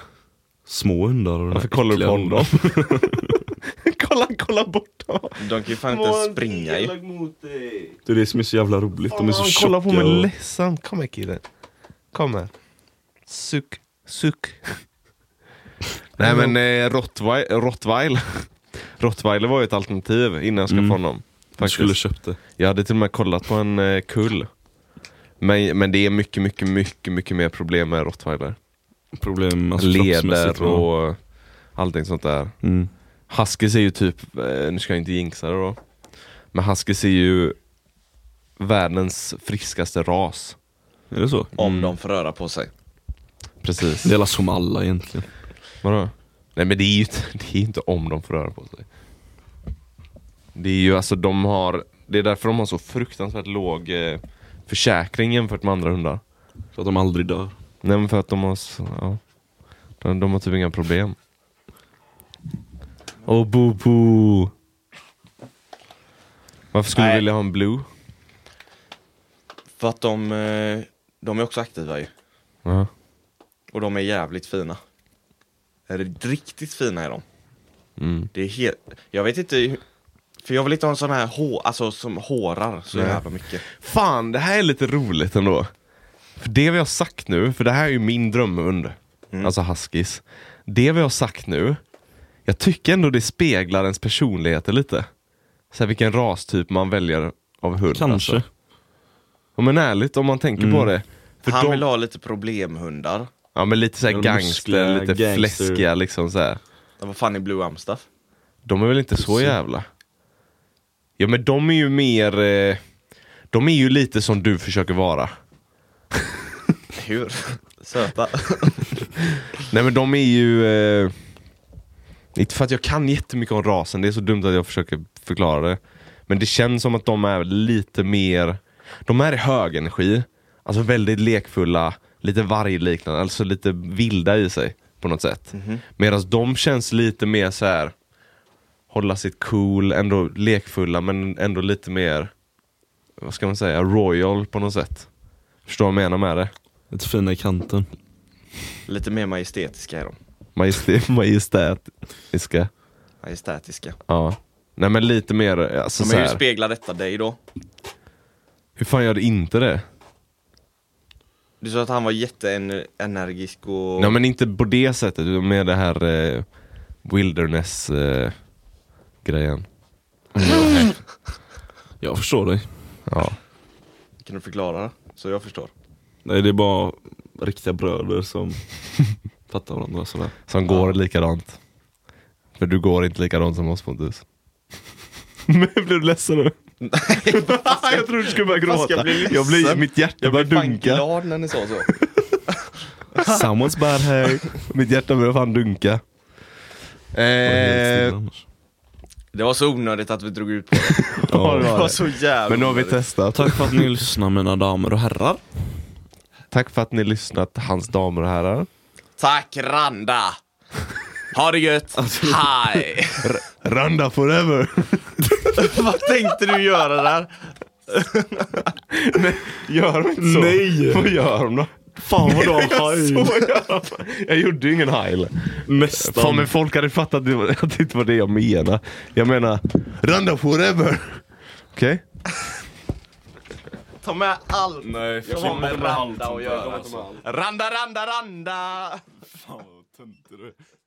Speaker 2: Små hundar och
Speaker 1: Varför kollar du på honom? kolla, kolla bort dem.
Speaker 3: de kan ju fan inte ens springa ju.
Speaker 2: Det är det som är så jävla roligt. De är så tjocka
Speaker 1: kollar på mig
Speaker 2: och...
Speaker 1: ledsamt. Kom här killen. Kom här. Suck, suck. Nej men eh, Rottweiler, Rottweiler. Rottweiler var ju ett alternativ innan jag skaffade
Speaker 2: Mm.
Speaker 1: honom.
Speaker 2: Du
Speaker 1: Faktiskt.
Speaker 2: skulle köpt det.
Speaker 1: Jag hade till och med kollat på en eh, kull. Men, men det är mycket, mycket, mycket, mycket mer problem med rottweiler.
Speaker 2: Problem alltså,
Speaker 1: Leder och allting sånt där.
Speaker 2: Mm.
Speaker 1: Huskies är ju typ, eh, nu ska jag inte jinxa det då. Men Huskies är ju världens friskaste ras.
Speaker 2: Är det så?
Speaker 3: Om
Speaker 1: Mm.
Speaker 3: de får röra på sig.
Speaker 1: Precis.
Speaker 2: Det är som alla egentligen.
Speaker 1: Vadå? Nej men det är ju inte, det är inte om de får röra på sig. Det är ju alltså de har, det är därför de har så fruktansvärt låg eh, försäkring jämfört med andra hundar.
Speaker 2: Så att de aldrig dör.
Speaker 1: Nej men för att de har, så- ja, de, de har typ inga problem. Åh oh, bo bo. Varför skulle
Speaker 3: Nej.
Speaker 1: du vilja ha en blue?
Speaker 3: För att de, eh, de är också aktiva ju.
Speaker 1: Ja.
Speaker 3: Och de är jävligt fina. Är det riktigt fina är de.
Speaker 1: Mm.
Speaker 3: Det är helt, jag vet inte hur- för jag vill inte ha en sån här hår, alltså som hårar så
Speaker 1: Nej.
Speaker 3: jävla mycket.
Speaker 1: Fan, det här är lite roligt ändå. För det vi har sagt nu, för det här är ju min drömhund.
Speaker 3: Mm.
Speaker 1: Alltså huskies. Det vi har sagt nu, jag tycker ändå det speglar ens personligheter lite. Så här, vilken rastyp man väljer av hund.
Speaker 2: Kanske.
Speaker 1: Alltså. Ja, men ärligt, om man tänker
Speaker 2: Mm.
Speaker 1: på det. För
Speaker 3: Han
Speaker 1: de,
Speaker 3: vill ha lite problemhundar.
Speaker 1: ja, men lite såhär gangster,
Speaker 2: muskliga,
Speaker 1: lite
Speaker 2: gangster.
Speaker 1: fläskiga liksom så här.
Speaker 3: Ja, Vad fan är Blue Amstaff?
Speaker 1: De är väl inte så
Speaker 2: Pussy.
Speaker 1: jävla... Ja men de är ju mer... Eh, de är ju lite som du försöker vara.
Speaker 3: Hur? Söta.
Speaker 1: Nej men de är ju... Eh, inte för att jag kan jättemycket om rasen, det är så dumt att jag försöker förklara det. Men det känns som att de är lite mer... De är i hög energi, alltså väldigt lekfulla, lite vargliknande, alltså lite vilda i sig på något sätt. Medan de känns lite mer så här hålla sitt cool, ändå lekfulla men ändå lite mer, vad ska man säga, royal på något sätt. Förstår vad jag menar med det?
Speaker 2: Lite fina i kanten.
Speaker 3: Lite mer majestätiska är de.
Speaker 1: Majestät, majestätiska.
Speaker 3: Majestätiska.
Speaker 1: Ja. Nej men lite mer, alltså
Speaker 3: Men
Speaker 1: så
Speaker 3: hur
Speaker 1: här.
Speaker 3: speglar detta dig då?
Speaker 1: Hur fan gör det inte det?
Speaker 3: Du sa att han var jätteenergisk och...
Speaker 1: Nej men inte på det sättet, utan med det här eh, wilderness eh, grejen.
Speaker 2: Jag förstår dig.
Speaker 1: Ja.
Speaker 3: Kan du förklara det? Så jag förstår.
Speaker 2: Nej det är bara riktiga bröder som fattar varandra sådär.
Speaker 1: Som går likadant. För du går inte likadant som oss Pontus. Men blir du ledsen nu? jag trodde du skulle börja gråta.
Speaker 3: jag bli ledsen?
Speaker 1: Jag blir, mitt hjärta
Speaker 3: Jag
Speaker 1: börjar
Speaker 3: blev fan
Speaker 1: dunka.
Speaker 3: glad när ni sa så.
Speaker 2: Someone's bad hair.
Speaker 1: Mitt hjärta börjar fan dunka. Eh,
Speaker 3: Det var så onödigt att vi drog ut på det.
Speaker 1: ja, det var
Speaker 3: så jävla
Speaker 1: Men nu har vi
Speaker 3: onödigt.
Speaker 1: testat.
Speaker 2: Tack för att ni lyssnar mina damer och herrar.
Speaker 1: Tack för att ni lyssnat, hans damer och herrar.
Speaker 3: Tack Randa! Ha det gött! Hej!
Speaker 1: Randa forever!
Speaker 3: Vad tänkte du göra där?
Speaker 1: Gör de inte så?
Speaker 2: Nej.
Speaker 1: Vad gör de då?
Speaker 2: Fan vad du har
Speaker 1: jag, jag gjorde ju ingen heil. Fan
Speaker 2: Nästan.
Speaker 1: men folk hade fattat att det att inte var det jag menade. Jag menar, randa forever. Okej?
Speaker 3: Ta med allt!
Speaker 2: Nej,
Speaker 3: Jag har med randa och göra. Randa, randa, randa!
Speaker 2: Fan vad töntig du är.